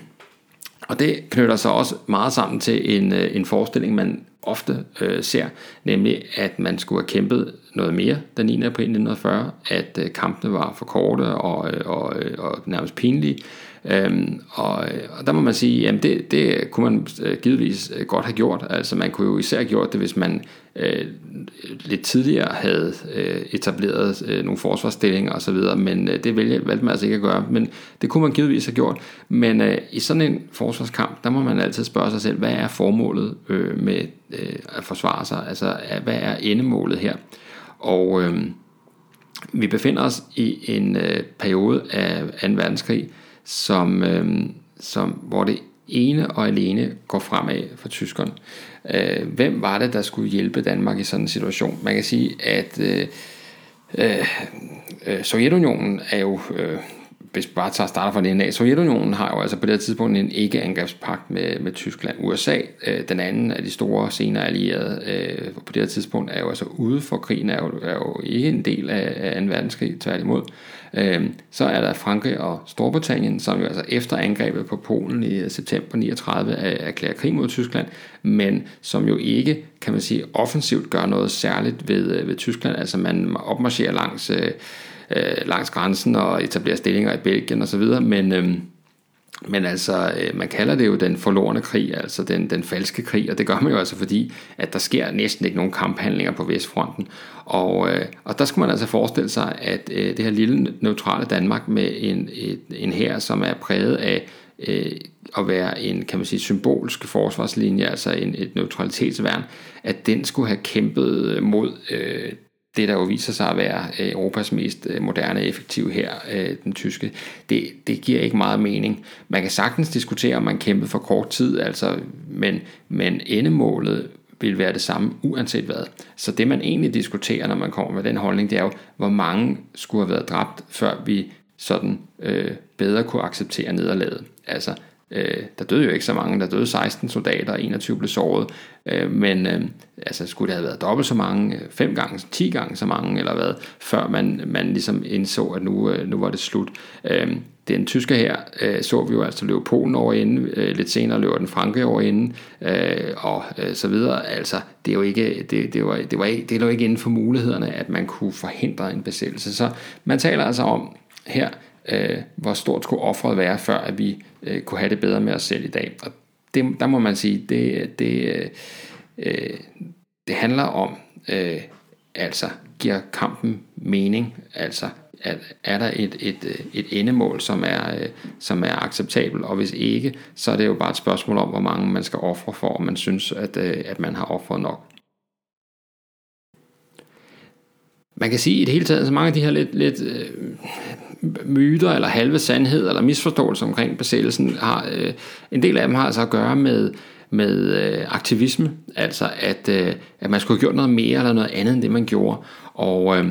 og det knytter sig også meget sammen til en, øh, en forestilling, man ofte øh, ser, nemlig at man skulle have kæmpet noget mere den 9. april 1940, at øh, kampene var for korte og, øh, og, øh, og nærmest pinlige, Øhm, og, øh, og der må man sige, at det, det kunne man givetvis godt have gjort. Altså man kunne jo især have gjort det, hvis man øh, lidt tidligere havde øh, etableret øh, nogle forsvarsstillinger osv., men øh, det valgte, valgte man altså ikke at gøre. Men det kunne man givetvis have gjort. Men øh, i sådan en forsvarskamp, der må man altid spørge sig selv, hvad er formålet øh, med øh, at forsvare sig? Altså hvad er endemålet her? Og øh, vi befinder os i en øh, periode af 2. verdenskrig, som, øh, som, hvor det ene og alene går fremad for tyskerne. Øh, hvem var det, der skulle hjælpe Danmark i sådan en situation? Man kan sige, at øh, øh, øh Sovjetunionen er jo øh, hvis vi bare tager starter fra den af, Sovjetunionen har jo altså på det her tidspunkt en ikke-angrebspagt med, med Tyskland. USA, øh, den anden af de store senere allierede, øh, på det her tidspunkt er jo altså ude for krigen, er jo, er jo ikke en del af, af 2. verdenskrig, tværtimod. Øh, så er der Frankrig og Storbritannien, som jo altså efter angrebet på Polen i øh, september 39 erklærer krig mod Tyskland, men som jo ikke, kan man sige, offensivt gør noget særligt ved, øh, ved Tyskland. Altså man opmarcherer langs... Øh, øh, langs grænsen og etablere stillinger i Belgien osv., men, øh, men altså, øh, man kalder det jo den forlorene krig, altså den, den falske krig, og det gør man jo altså fordi, at der sker næsten ikke nogen kamphandlinger på Vestfronten. Og, øh, og der skulle man altså forestille sig, at øh, det her lille neutrale Danmark med en, en her, som er præget af øh, at være en, kan man sige, symbolsk forsvarslinje, altså en, et neutralitetsværn, at den skulle have kæmpet mod øh, det der jo viser sig at være øh, Europas mest øh, moderne og effektive her, øh, den tyske, det, det giver ikke meget mening. Man kan sagtens diskutere, om man kæmpede for kort tid, altså, men, men endemålet vil være det samme uanset hvad. Så det man egentlig diskuterer, når man kommer med den holdning, det er jo, hvor mange skulle have været dræbt, før vi sådan øh, bedre kunne acceptere nederlaget. Altså, Øh, der døde jo ikke så mange, der døde 16 soldater, og 21 blev såret, øh, men øh, altså, skulle det have været dobbelt så mange, øh, fem gange, 10 gange så mange, eller hvad, før man, man ligesom indså, at nu, øh, nu var det slut. Øh, den tyske her øh, så vi jo altså løbe Polen over inden, øh, lidt senere løber den Frankrig over inden, øh, og øh, så videre. Altså, det er jo ikke, det, det, var, det, var ikke, det er ikke inden for mulighederne, at man kunne forhindre en besættelse. Så man taler altså om her, øh, hvor stort skulle offeret være, før at vi øh, kunne have det bedre med os selv i dag. Og det, der må man sige, det, det, øh, øh det handler om, øh, altså giver kampen mening, altså at er der et, et, øh, et endemål, som er, øh, som er acceptabelt, og hvis ikke, så er det jo bare et spørgsmål om, hvor mange man skal ofre for, om man synes, at, øh, at man har offret nok. Man kan sige i det hele taget, så mange af de her lidt, lidt øh, myter eller halve sandhed eller misforståelser omkring besættelsen har øh, en del af dem har altså at gøre med med øh, aktivisme, altså at, øh, at man skulle have gjort noget mere eller noget andet end det man gjorde. Og øh,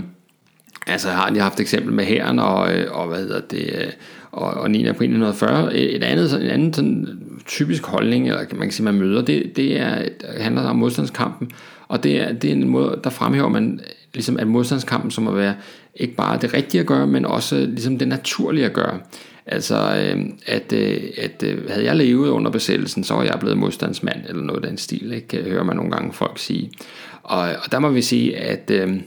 altså jeg har lige haft et eksempel med herren og, øh, og hvad hedder det øh, og, og 9. april 1940. Et andet, en anden sådan, typisk holdning, eller man kan sige, man møder, det, det er, handler om modstandskampen, og det er, det er en måde, der fremhæver man ligesom at modstandskampen som at være ikke bare det rigtige at gøre, men også ligesom det naturlige at gøre. Altså, øh, at, øh, at øh, havde jeg levet under besættelsen, så var jeg blevet modstandsmand, eller noget af den stil, ikke? hører man nogle gange folk sige. Og, og der må vi sige, at øh,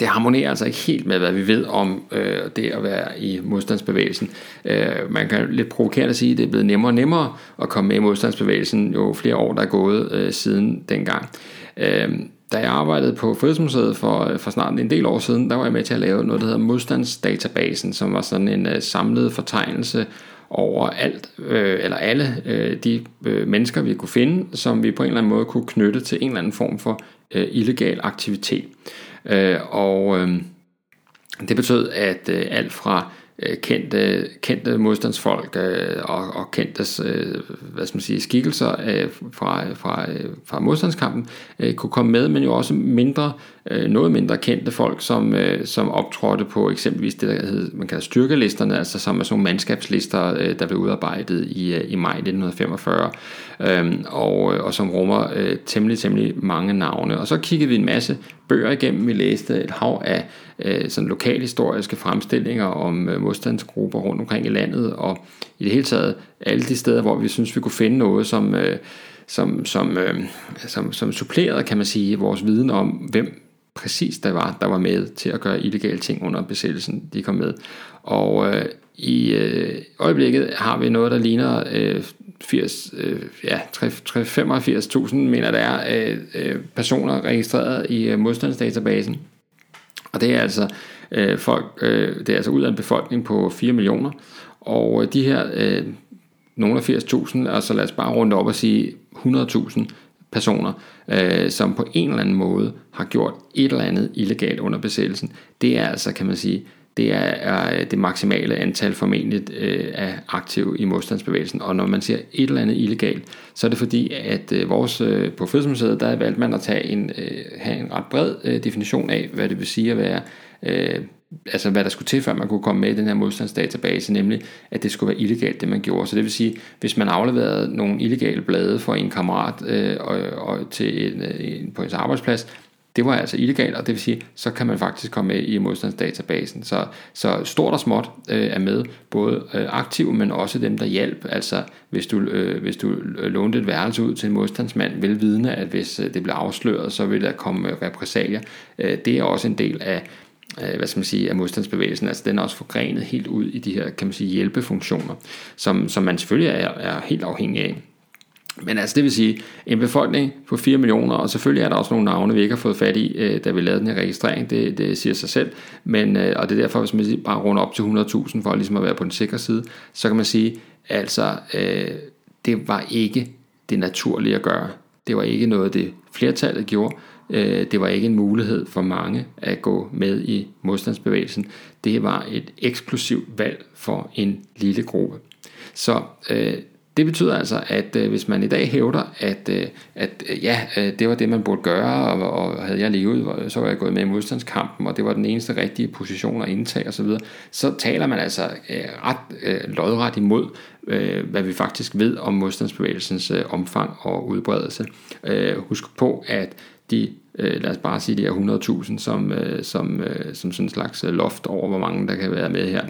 det harmonerer altså ikke helt med, hvad vi ved om øh, det at være i modstandsbevægelsen. Øh, man kan lidt provokerende sige, at det er blevet nemmere og nemmere at komme med i modstandsbevægelsen, jo flere år der er gået øh, siden dengang. Øh, da jeg arbejdede på Frihedsmuseet for, for snart en del år siden, der var jeg med til at lave noget, der hedder Modstandsdatabasen, som var sådan en øh, samlet fortegnelse over alt, øh, eller alle øh, de øh, mennesker, vi kunne finde, som vi på en eller anden måde kunne knytte til en eller anden form for øh, illegal aktivitet. Øh, Øh, og øh, det betød, at øh, alt fra Øh, kendte, kendte modstandsfolk øh, og, og kendte øh, hvad skal man sige, skikkelser øh, fra, fra, fra modstandskampen øh, kunne komme med, men jo også mindre, øh, noget mindre kendte folk, som, øh, som optrådte på eksempelvis det, der hed, man kalder styrkelisterne, altså som er sådan nogle mandskabslister, øh, der blev udarbejdet i, øh, i maj 1945, øhm, øh, og, og som rummer øh, temmelig, temmelig mange navne. Og så kiggede vi en masse bøger igennem, vi læste et hav af øh, sådan lokalhistoriske fremstillinger om øh, modstandsgrupper rundt omkring i landet, og i det hele taget alle de steder, hvor vi synes, vi kunne finde noget, som, øh, som, som, øh, som, som supplerede, kan man sige, vores viden om, hvem præcis der var, der var med til at gøre illegale ting under besættelsen, de kom med. Og øh, i øh, øjeblikket har vi noget, der ligner øh, 80, øh, ja, 85.000, mener der er, øh, øh, personer registreret i øh, modstandsdatabasen. Og det er altså øh, folk, øh, det er altså ud af en befolkning på 4 millioner, og øh, de her øh, nogle af 80.000, altså lad os bare runde op og sige 100.000 personer, øh, som på en eller anden måde har gjort et eller andet illegalt under besættelsen, det er altså, kan man sige, det er, er øh, det maksimale antal formentlig øh, af aktive i modstandsbevægelsen. Og når man siger et eller andet illegalt, så er det fordi, at øh, vores, øh, på Fødselsmuseet, der valgte man at tage en, øh, have en ret bred øh, definition af, hvad det vil sige at være øh, altså hvad der skulle til, før man kunne komme med i den her modstandsdatabase, nemlig at det skulle være illegalt, det man gjorde. Så det vil sige, hvis man afleverede nogle illegale blade for en kammerat øh, og, og til en, øh, en, på ens arbejdsplads, det var altså illegalt, og det vil sige, så kan man faktisk komme med i modstandsdatabasen. Så, så stort og småt øh, er med, både øh, aktive, men også dem, der hjælp. Altså hvis du, øh, hvis du lånte et værelse ud til en modstandsmand, velvidende, at hvis øh, det bliver afsløret, så vil der komme øh, repressalier. Øh, det er også en del af, øh, hvad skal man sige, af modstandsbevægelsen. Altså den er også forgrenet helt ud i de her, kan man sige, hjælpefunktioner, som, som man selvfølgelig er, er helt afhængig af. Men altså det vil sige, en befolkning på 4 millioner, og selvfølgelig er der også nogle navne, vi ikke har fået fat i, øh, da vi lavede den her registrering, det, det siger sig selv, men, øh, og det er derfor, hvis man bare runder op til 100.000 for ligesom at være på den sikre side, så kan man sige, altså øh, det var ikke det naturlige at gøre. Det var ikke noget, det flertallet gjorde. Øh, det var ikke en mulighed for mange at gå med i modstandsbevægelsen. Det var et eksklusivt valg for en lille gruppe. Så øh, det betyder altså, at øh, hvis man i dag hævder, at, øh, at øh, ja, øh, det var det, man burde gøre, og, og havde jeg levet, så var jeg gået med i modstandskampen, og det var den eneste rigtige position at indtage osv., så, så taler man altså øh, ret øh, lodret imod, øh, hvad vi faktisk ved om modstandsbevægelsens øh, omfang og udbredelse. Øh, husk på, at de øh, lad os bare sige de her 100.000 som, øh, som, øh, som sådan en slags øh, loft over, hvor mange der kan være med her.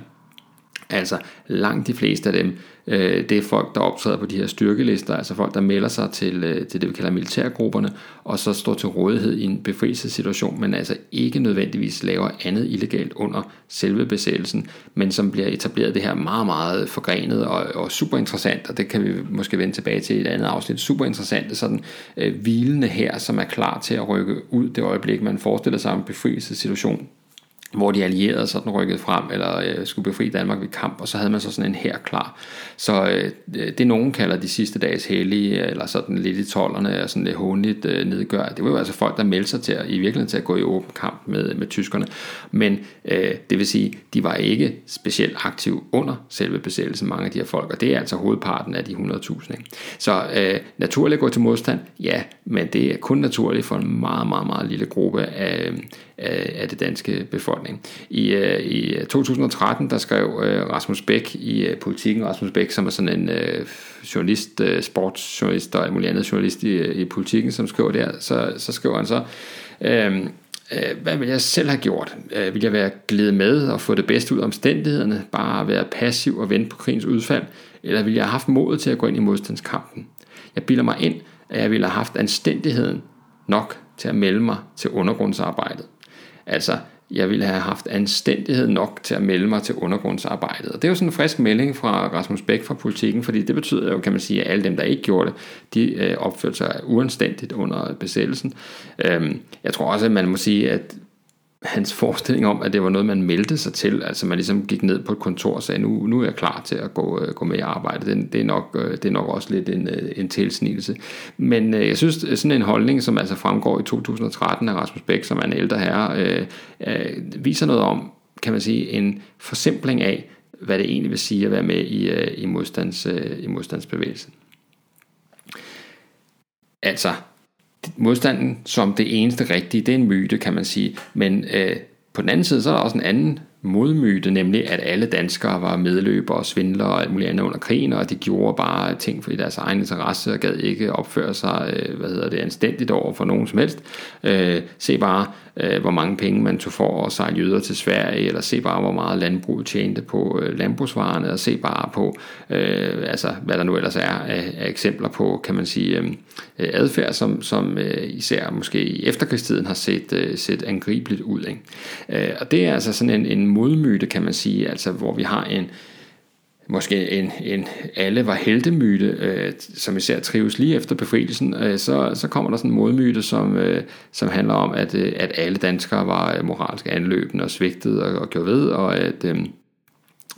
Altså langt de fleste af dem Øh, det er folk, der optræder på de her styrkelister, altså folk, der melder sig til, øh, til det, vi kalder militærgrupperne, og så står til rådighed i en befrielsessituation, men altså ikke nødvendigvis laver andet illegalt under selve besættelsen, men som bliver etableret det her meget, meget forgrenet og, og super interessant, og det kan vi måske vende tilbage til i et andet afsnit, super interessant, sådan øh, hvilende her, som er klar til at rykke ud det øjeblik, man forestiller sig en befrielsessituation hvor de allierede sådan rykkede frem, eller øh, skulle befri Danmark ved kamp, og så havde man så sådan en her klar. Så øh, det nogen kalder de sidste dages hellige, øh, eller sådan lidt i tollerne, og sådan øh, lidt håndligt øh, nedgør, det var jo altså folk, der meldte sig til at, i virkeligheden til at gå i åben kamp med, med tyskerne. Men øh, det vil sige, de var ikke specielt aktive under selve besættelsen, mange af de her folk, og det er altså hovedparten af de 100.000. Så øh, naturligt at gå til modstand, ja, men det er kun naturligt for en meget, meget, meget lille gruppe af, øh, af, af det danske befolkning. I, øh, i øh, 2013 der skrev øh, Rasmus Bæk i øh, Politiken, Rasmus Bæk som er sådan en øh, journalist, øh, sportsjournalist og alt muligt andet journalist i, øh, i Politiken, som skriver der, så, så skriver han så, øhm, Øh, hvad vil jeg selv have gjort? Øh, vil jeg være glæde med og få det bedste ud af omstændighederne, bare være passiv og vente på krigens udfald, eller vil jeg have haft modet til at gå ind i modstandskampen? Jeg bilder mig ind, at jeg ville have haft anstændigheden nok til at melde mig til undergrundsarbejdet. Altså, jeg ville have haft anstændighed nok til at melde mig til undergrundsarbejdet. Og det er jo sådan en frisk melding fra Rasmus Bæk fra politikken, fordi det betyder jo, kan man sige, at alle dem, der ikke gjorde det, de øh, opførte sig uanstændigt under besættelsen. Øhm, jeg tror også, at man må sige, at hans forestilling om, at det var noget, man meldte sig til, altså man ligesom gik ned på et kontor og sagde, nu, nu er jeg klar til at gå, øh, gå med i arbejde, det, det, er nok, øh, det er nok også lidt en, øh, en tilsnigelse. Men øh, jeg synes, sådan en holdning, som altså fremgår i 2013 af Rasmus Bæk, som er en ældre herre, øh, øh, viser noget om, kan man sige, en forsimpling af, hvad det egentlig vil sige at være med i, øh, i, modstands, øh, i modstandsbevægelsen. Altså, modstanden som det eneste rigtige, det er en myte, kan man sige. Men øh, på den anden side, så er der også en anden modmyte, nemlig at alle danskere var medløbere og svindlere og alt muligt andet under krigen, og de gjorde bare ting for i deres egen interesse og gad ikke opføre sig, øh, hvad hedder det, anstændigt over for nogen som helst. Øh, se bare, øh, hvor mange penge man tog for at sejle jøder til Sverige, eller se bare, hvor meget landbrug tjente på øh, landbrugsvarerne, og se bare på, øh, altså, hvad der nu ellers er af, af eksempler på, kan man sige, øh, adfærd, som, som øh, især måske i efterkrigstiden har set, øh, set angribeligt ud. Ikke? Øh, og det er altså sådan en, en modmyte, kan man sige, altså hvor vi har en, måske en, en alle var heldemyte, øh, som især trives lige efter befrielsen, øh, så, så kommer der sådan en modmyte, som, øh, som handler om, at, øh, at alle danskere var moralsk anløbende og svigtede og, og gjorde ved, og at, øh,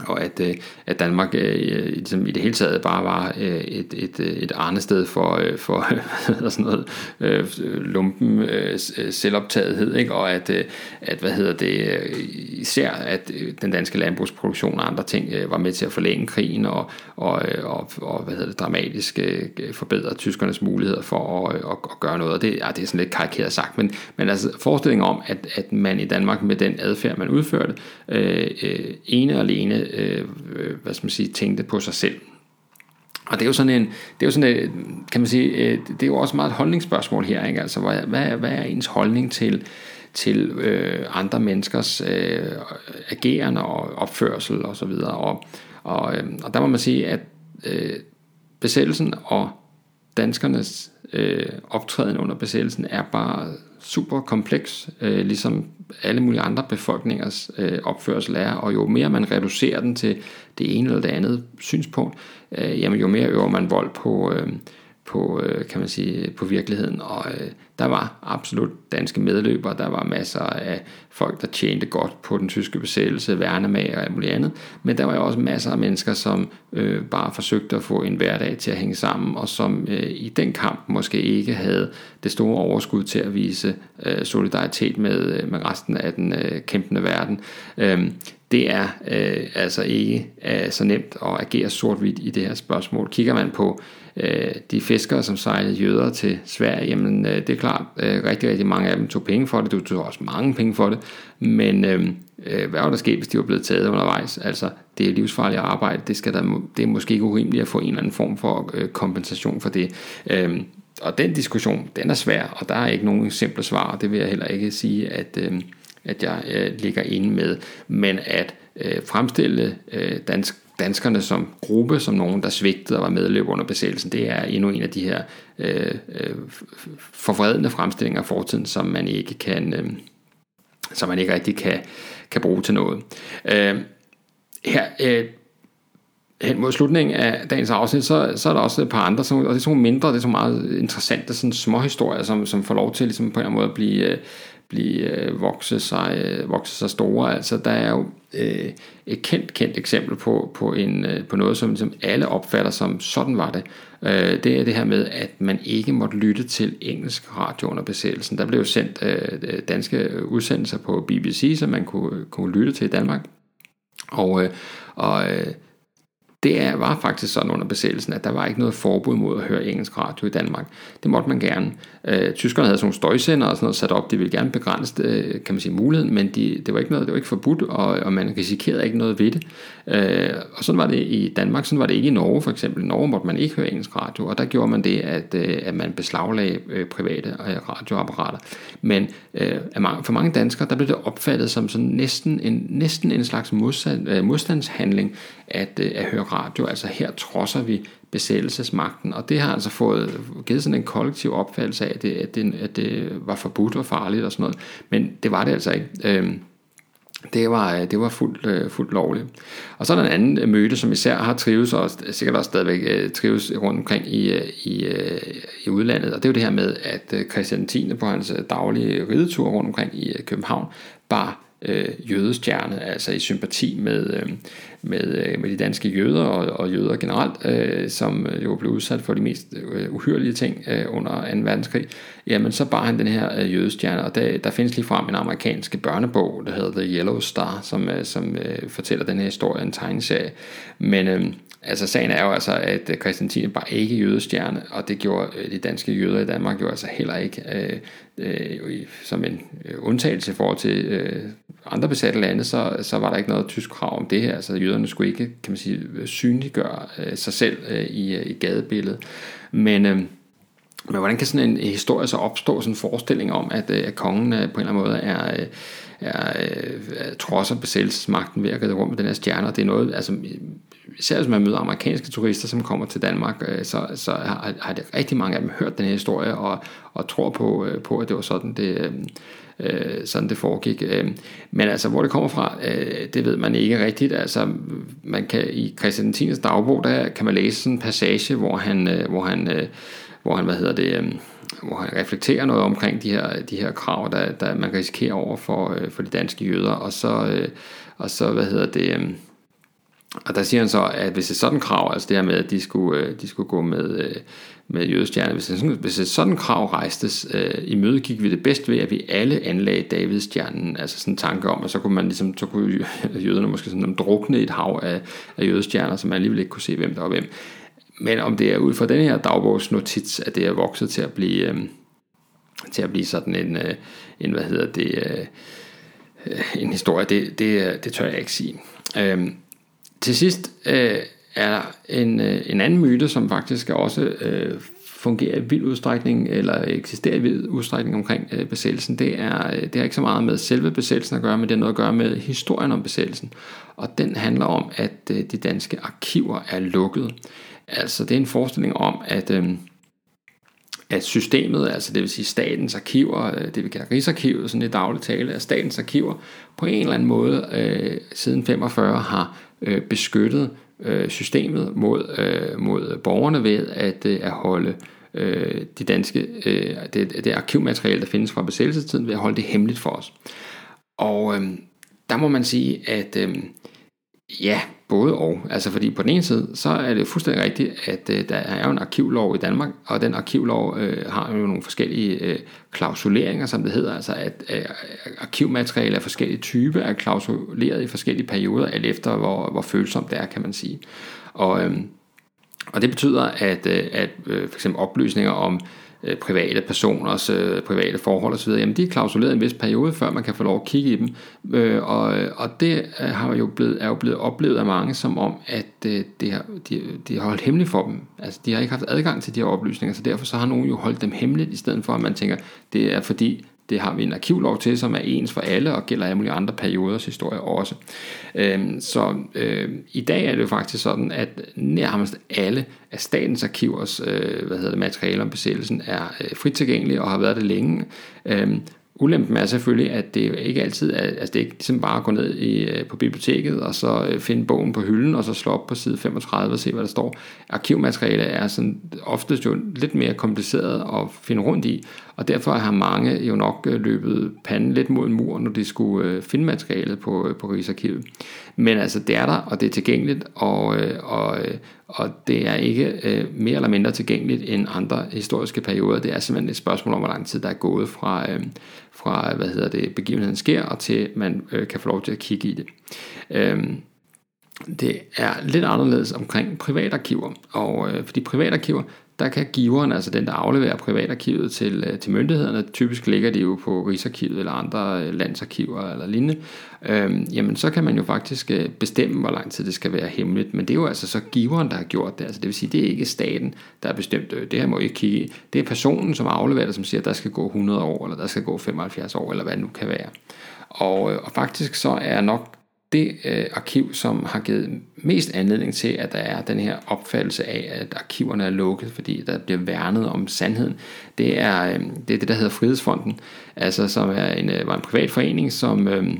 og at, øh, at Danmark øh, ligesom i det hele taget bare var øh, et, et, et arnested for, øh, for sådan noget øh, lumpen øh, øh, selvoptagethed, ikke? og at, øh, at hvad hedder det, øh, især at øh, den danske landbrugsproduktion og andre ting øh, var med til at forlænge krigen og, og, og, og hvad hedder det, dramatisk øh, forbedre tyskernes muligheder for at, at, at gøre noget, og det, ja, det er sådan lidt karikeret sagt, men, men altså forestillingen om, at, at man i Danmark med den adfærd, man udførte, øh, øh, ene og alene Øh, hvad skal man sige, tænkte på sig selv. Og det er jo sådan en, det er jo sådan en, kan man sige, øh, det er jo også meget et holdningsspørgsmål her, ikke? Altså, hvad, hvad, hvad er ens holdning til, til øh, andre menneskers øh, agerende og opførsel og så videre. Og, og, øh, og der må man sige, at øh, besættelsen og danskernes øh, optræden under besættelsen er bare super kompleks, øh, ligesom alle mulige andre befolkningers øh, opførsel er, og jo mere man reducerer den til det ene eller det andet synspunkt, øh, jamen jo mere øver man vold på, øh, på, øh, kan man sige, på virkeligheden. Og øh, der var absolut danske medløbere, der var masser af folk, der tjente godt på den tyske besættelse, værnemag og alt muligt andet. Men der var jo også masser af mennesker, som øh, bare forsøgte at få en hverdag til at hænge sammen, og som øh, i den kamp måske ikke havde det store overskud til at vise øh, solidaritet med, øh, med resten af den øh, kæmpende verden. Øh, det er øh, altså ikke øh, så nemt at agere sort-hvidt i det her spørgsmål. Kigger man på øh, de fiskere, som sejlede jøder til Sverige, jamen øh, det er klart, øh, rigtig, rigtig mange af dem tog penge for det, du tog også mange penge for det, men øh, øh hvad var der sket, hvis de var blevet taget undervejs? Altså, det er livsfarligt arbejde, det, skal der, det er måske ikke urimeligt at få en eller anden form for øh, kompensation for det. Øh, og den diskussion, den er svær, og der er ikke nogen simple svar, det vil jeg heller ikke sige, at, øh, at jeg øh, ligger inde med, men at øh, fremstille øh, dansk danskerne som gruppe, som nogen, der svigtede og var medløb under besættelsen, det er endnu en af de her øh, øh, forvredende fremstillinger af fortiden, som man ikke kan, øh, som man ikke rigtig kan, kan bruge til noget. Øh, her, øh, hen mod slutningen af dagens afsnit, så, så er der også et par andre, og det er sådan mindre, det er så meget interessante sådan små historier, som, som får lov til ligesom på en eller anden måde at blive, øh, blive øh, vokse, sig, øh, vokse sig store. Altså der er jo øh, et kendt, kendt eksempel på, på, en, øh, på noget, som, som alle opfatter som sådan var det. Øh, det er det her med, at man ikke måtte lytte til engelsk radio under besættelsen. Der blev sendt øh, danske udsendelser på BBC, som man kunne, kunne lytte til i Danmark. Og, øh, og øh, det er, var faktisk sådan under besættelsen, at der var ikke noget forbud mod at høre engelsk radio i Danmark. Det måtte man gerne. Øh, tyskerne havde sådan nogle støjsender og sådan noget sat op. De ville gerne begrænse øh, kan man sige, muligheden, men de, det var ikke noget, det var ikke forbudt, og, og man risikerede ikke noget ved det. Øh, og sådan var det i Danmark, sådan var det ikke i Norge for eksempel. I Norge måtte man ikke høre engelsk radio, og der gjorde man det, at, øh, at man beslaglagde øh, private øh, radioapparater. Men øh, for mange danskere, der blev det opfattet som sådan næsten en, næsten en slags modstand, øh, modstandshandling at, øh, at høre radio. Altså her trodser vi besættelsesmagten, og det har altså fået givet sådan en kollektiv opfattelse af, at det, at det, at det var forbudt og farligt og sådan noget. Men det var det altså ikke. Øh, det var, det var fuldt, øh, fuldt lovligt. Og så er der en anden møde, som især har trives, og sikkert også stadigvæk øh, trives rundt omkring i, øh, i, i udlandet, og det er jo det her med, at Christian 10. på hans daglige ridetur rundt omkring i København, bar øh, jødestjerne, altså i sympati med, øh, med, øh, med de danske jøder og, og jøder generelt, øh, som øh, jo blev udsat for de mest øh, uhyrlige ting øh, under 2. verdenskrig, jamen så bar han den her øh, jødestjerne, og der, der findes lige frem en amerikansk børnebog, der hedder The Yellow Star, som, øh, som øh, fortæller den her historie, en tegneserie. Men øh, Altså sagen er jo altså, at øh, Christian bare ikke jødestjerne, og det gjorde øh, de danske jøder i Danmark jo altså heller ikke øh, øh, som en øh, undtagelse for til øh, andre besatte lande, så, så var der ikke noget tysk krav om det her. Altså jøderne skulle ikke, kan man sige, synliggøre øh, sig selv øh, i, i gadebilledet. Men, øh, men hvordan kan sådan en historie så opstå, sådan en forestilling om, at, øh, at kongen øh, på en eller anden måde er... Øh, er, er trodser besættelsesmagten ved at gøre rundt med den her stjerne, og det er noget, altså især hvis man møder amerikanske turister, som kommer til Danmark, øh, så, så har, har det rigtig mange af dem hørt den her historie, og, og tror på, øh, på, at det var sådan, det, øh, øh sådan det foregik. Øh, men altså, hvor det kommer fra, øh, det ved man ikke rigtigt. Altså, man kan i Christian Tines dagbog, der kan man læse sådan en passage, hvor han, hvor han, hvor han hvad hedder det, hvor han reflekterer noget omkring de her, de her krav, der, der man risikerer over for, øh, for de danske jøder, og så, øh, og så hvad hedder det, øh, Og der siger han så, at hvis et sådan krav, altså det her med, at de skulle, de skulle gå med, med jødestjerne, hvis, et, hvis et sådan krav rejstes, øh, i møde gik vi det bedst ved, at vi alle anlagde Davidstjernen, altså sådan en tanke om, at så kunne man ligesom, så kunne jøderne måske sådan um, drukne i et hav af, af jødestjerner, så man alligevel ikke kunne se, hvem der var hvem. Men om det er ud fra den her dagbogsnotits, at det er vokset til at blive, øh, til at blive sådan en, øh, en hvad hedder det, øh, en historie, det, det, det tør jeg ikke sige. Øh, til sidst øh, er der en, øh, en anden myte, som faktisk også øh, fungerer i vild udstrækning, eller eksisterer i vild udstrækning omkring øh, besættelsen. Det er, øh, det har ikke så meget med selve besættelsen at gøre, men det har noget at gøre med historien om besættelsen. Og den handler om, at øh, de danske arkiver er lukket. Altså det er en forestilling om, at... Øh, at systemet, altså det vil sige statens arkiver, øh, det vi kalder Rigsarkivet, sådan i dagligt tale, at statens arkiver på en eller anden måde øh, siden 45 har øh, beskyttet øh, systemet mod, øh, mod borgerne ved at, øh, at holde øh, de danske, øh, det, det arkivmateriale, der findes fra besættelsestiden, ved at holde det hemmeligt for os. Og øh, der må man sige, at øh, ja, både og. Altså fordi på den ene side, så er det fuldstændig rigtigt, at øh, der er jo en arkivlov i Danmark, og den arkivlov øh, har jo nogle forskellige øh, klausuleringer, som det hedder, altså at øh, arkivmateriale af forskellige typer er klausuleret i forskellige perioder, alt efter hvor, hvor følsomt det er, kan man sige. Og, øh, og det betyder, at, øh, at øh, for eksempel oplysninger om Øh, Øh, private personers øh, private forhold osv., jamen de er klausuleret en vis periode, før man kan få lov at kigge i dem. Øh, og, og det øh, har jo blevet, er jo blevet oplevet af mange som om, at øh, det har, de, de har holdt hemmeligt for dem. Altså de har ikke haft adgang til de her oplysninger, så derfor så har nogen jo holdt dem hemmeligt, i stedet for at man tænker, det er fordi det har vi en arkivlov til, som er ens for alle og gælder alle mulige andre perioders historie også. Øhm, så øh, i dag er det jo faktisk sådan, at nærmest alle af statens arkivers øh, hvad hedder det, materiale om besættelsen er øh, frit tilgængelige og har været det længe. Øhm, Ulempen er selvfølgelig, at det ikke altid er, altså det er ikke ligesom bare at gå ned i, øh, på biblioteket og så øh, finde bogen på hylden og så slå op på side 35 og se, hvad der står. Arkivmateriale er sådan oftest jo lidt mere kompliceret at finde rundt i, og derfor har mange jo nok øh, løbet panden lidt mod en mur, når de skulle finde materialet på, på Rigsarkivet. Men altså, det er der, og det er tilgængeligt, og, øh, og, øh, og det er ikke øh, mere eller mindre tilgængeligt end andre historiske perioder. Det er simpelthen et spørgsmål om, hvor lang tid der er gået fra, øh, fra hvad hedder det, begivenheden sker, og til man øh, kan få lov til at kigge i det. Øh, det er lidt anderledes omkring privatarkiver, og øh, fordi privatarkiver, der kan giveren, altså den, der afleverer privatarkivet til, øh, til myndighederne, typisk ligger det jo på Rigsarkivet eller andre øh, landsarkiver eller lignende, øhm, jamen så kan man jo faktisk øh, bestemme, hvor lang tid det skal være hemmeligt, men det er jo altså så giveren, der har gjort det, altså det vil sige, det er ikke staten, der har bestemt det, det her må I ikke kigge det er personen, som afleverer det, som siger, at der skal gå 100 år, eller der skal gå 75 år, eller hvad det nu kan være. Og, og faktisk så er nok det øh, arkiv, som har givet mest anledning til, at der er den her opfattelse af, at arkiverne er lukket, fordi der bliver værnet om sandheden, det er øh, det, er det der hedder Frihedsfonden, altså som er en, øh, var en privat forening, som... Øh,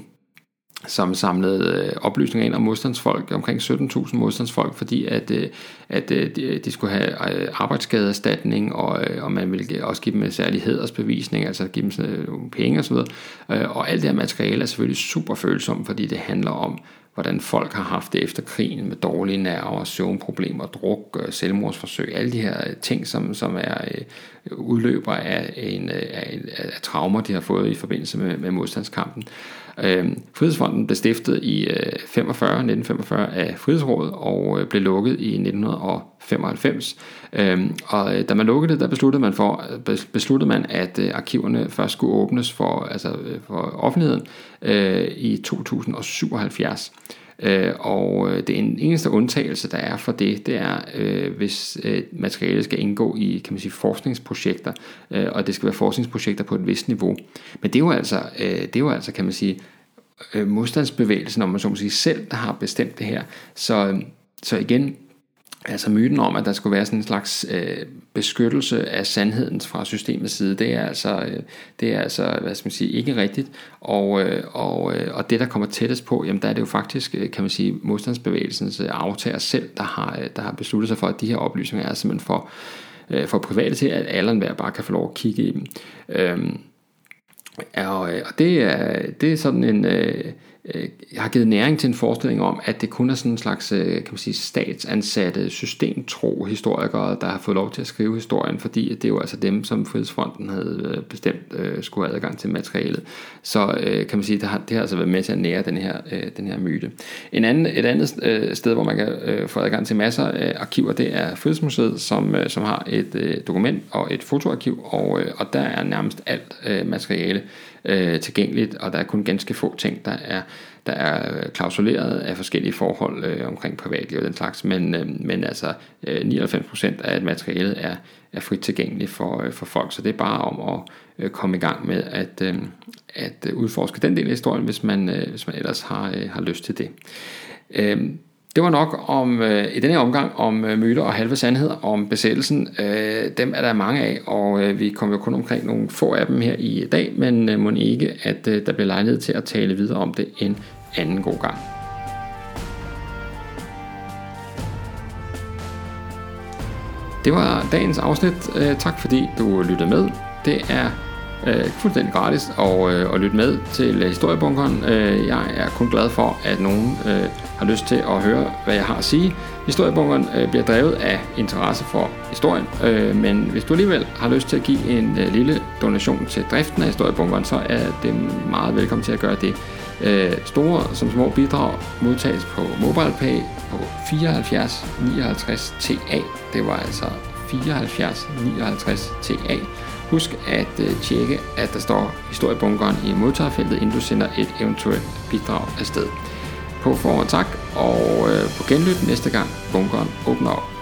som samlede øh, oplysninger ind om modstandsfolk, omkring 17.000 modstandsfolk, fordi at, øh, at øh, de, skulle have øh, arbejdsskadeerstatning, og, øh, og man ville også give dem øh, særlig hedersbevisning, altså give dem sådan nogle penge osv. Og alt det her materiale er selvfølgelig super følsomt, fordi det handler om, hvordan folk har haft det efter krigen med dårlige nerver, søvnproblemer, druk, øh, selvmordsforsøg, alle de her øh, ting, som, som er øh, udløber af, en, af, en, af traumer, de har fået i forbindelse med, med modstandskampen. Øh, Frihedsfonden blev stiftet i øh, 45, 1945 af Frihedsrådet og øh, blev lukket i 1900 1995. Øhm, øh, og da man lukkede det, der besluttede man, for, besluttede man at øh, arkiverne først skulle åbnes for, altså, øh, for offentligheden øh, i 2077. Øh, og øh, det er en eneste undtagelse, der er for det, det er, øh, hvis øh, materialet skal indgå i kan man sige, forskningsprojekter, øh, og det skal være forskningsprojekter på et vist niveau. Men det er jo altså, øh, det er jo altså kan man sige, øh, modstandsbevægelsen, om man så må sige, selv, der har bestemt det her. Så, øh, så igen, Altså myten om, at der skulle være sådan en slags øh, beskyttelse af sandheden fra systemets side, det er altså, øh, det er altså hvad skal man sige, ikke rigtigt. Og, øh, og, øh, og det, der kommer tættest på, jamen der er det jo faktisk, øh, kan man sige, modstandsbevægelsens øh, aftager selv, der har, øh, der har besluttet sig for, at de her oplysninger er simpelthen for, øh, for private til, at alle enhver bare kan få lov at kigge i dem. Øhm, øh, og, og det, er, det er sådan en... Øh, øh, har givet næring til en forestilling om, at det kun er sådan en slags øh, kan man sige, statsansatte, systemtro historikere, der har fået lov til at skrive historien, fordi det er jo altså dem, som Frihedsfronten havde øh, bestemt øh, skulle have adgang til materialet. Så øh, kan man sige, det har, det har altså været med til at nære den her, øh, den her myte. En anden, et andet øh, sted, hvor man kan øh, få adgang til masser af arkiver, det er Frihedsmuseet, som, øh, som har et øh, dokument og et fotoarkiv, og, øh, og der er nærmest alt øh, materiale øh, tilgængeligt, og der er kun ganske få ting, der er, der er klausuleret af forskellige forhold øh, omkring privatliv og den slags, men, øh, men altså øh, 99% af materialet er, er frit tilgængeligt for, øh, for folk, så det er bare om at øh, komme i gang med at, øh, at udforske den del af historien, hvis man, øh, hvis man ellers har, øh, har lyst til det. Øh, det var nok om øh, i denne omgang om øh, myter og halve sandheder om besættelsen. Øh, dem er der mange af, og øh, vi kommer jo kun omkring nogle få af dem her i dag, men øh, må ikke, at øh, der bliver lejlighed til at tale videre om det en anden god gang. Det var dagens afsnit. Øh, tak fordi du lyttede med. Det er øh, fuldstændig gratis og, øh, at lytte med til Historiebunkeren. Øh, jeg er kun glad for, at nogen øh, har lyst til at høre, hvad jeg har at sige. Historiebunkeren øh, bliver drevet af interesse for historien, øh, men hvis du alligevel har lyst til at give en øh, lille donation til driften af Historiebunkeren, så er det meget velkommen til at gøre det. Øh, store som små bidrag modtages på MobilePay på 74 59 TA. Det var altså 74 59 TA. Husk at øh, tjekke, at der står historiebunkeren i modtagerfeltet, inden du sender et eventuelt bidrag afsted. På forhånd tak, og øh, på genlyt næste gang bunkeren åbner op.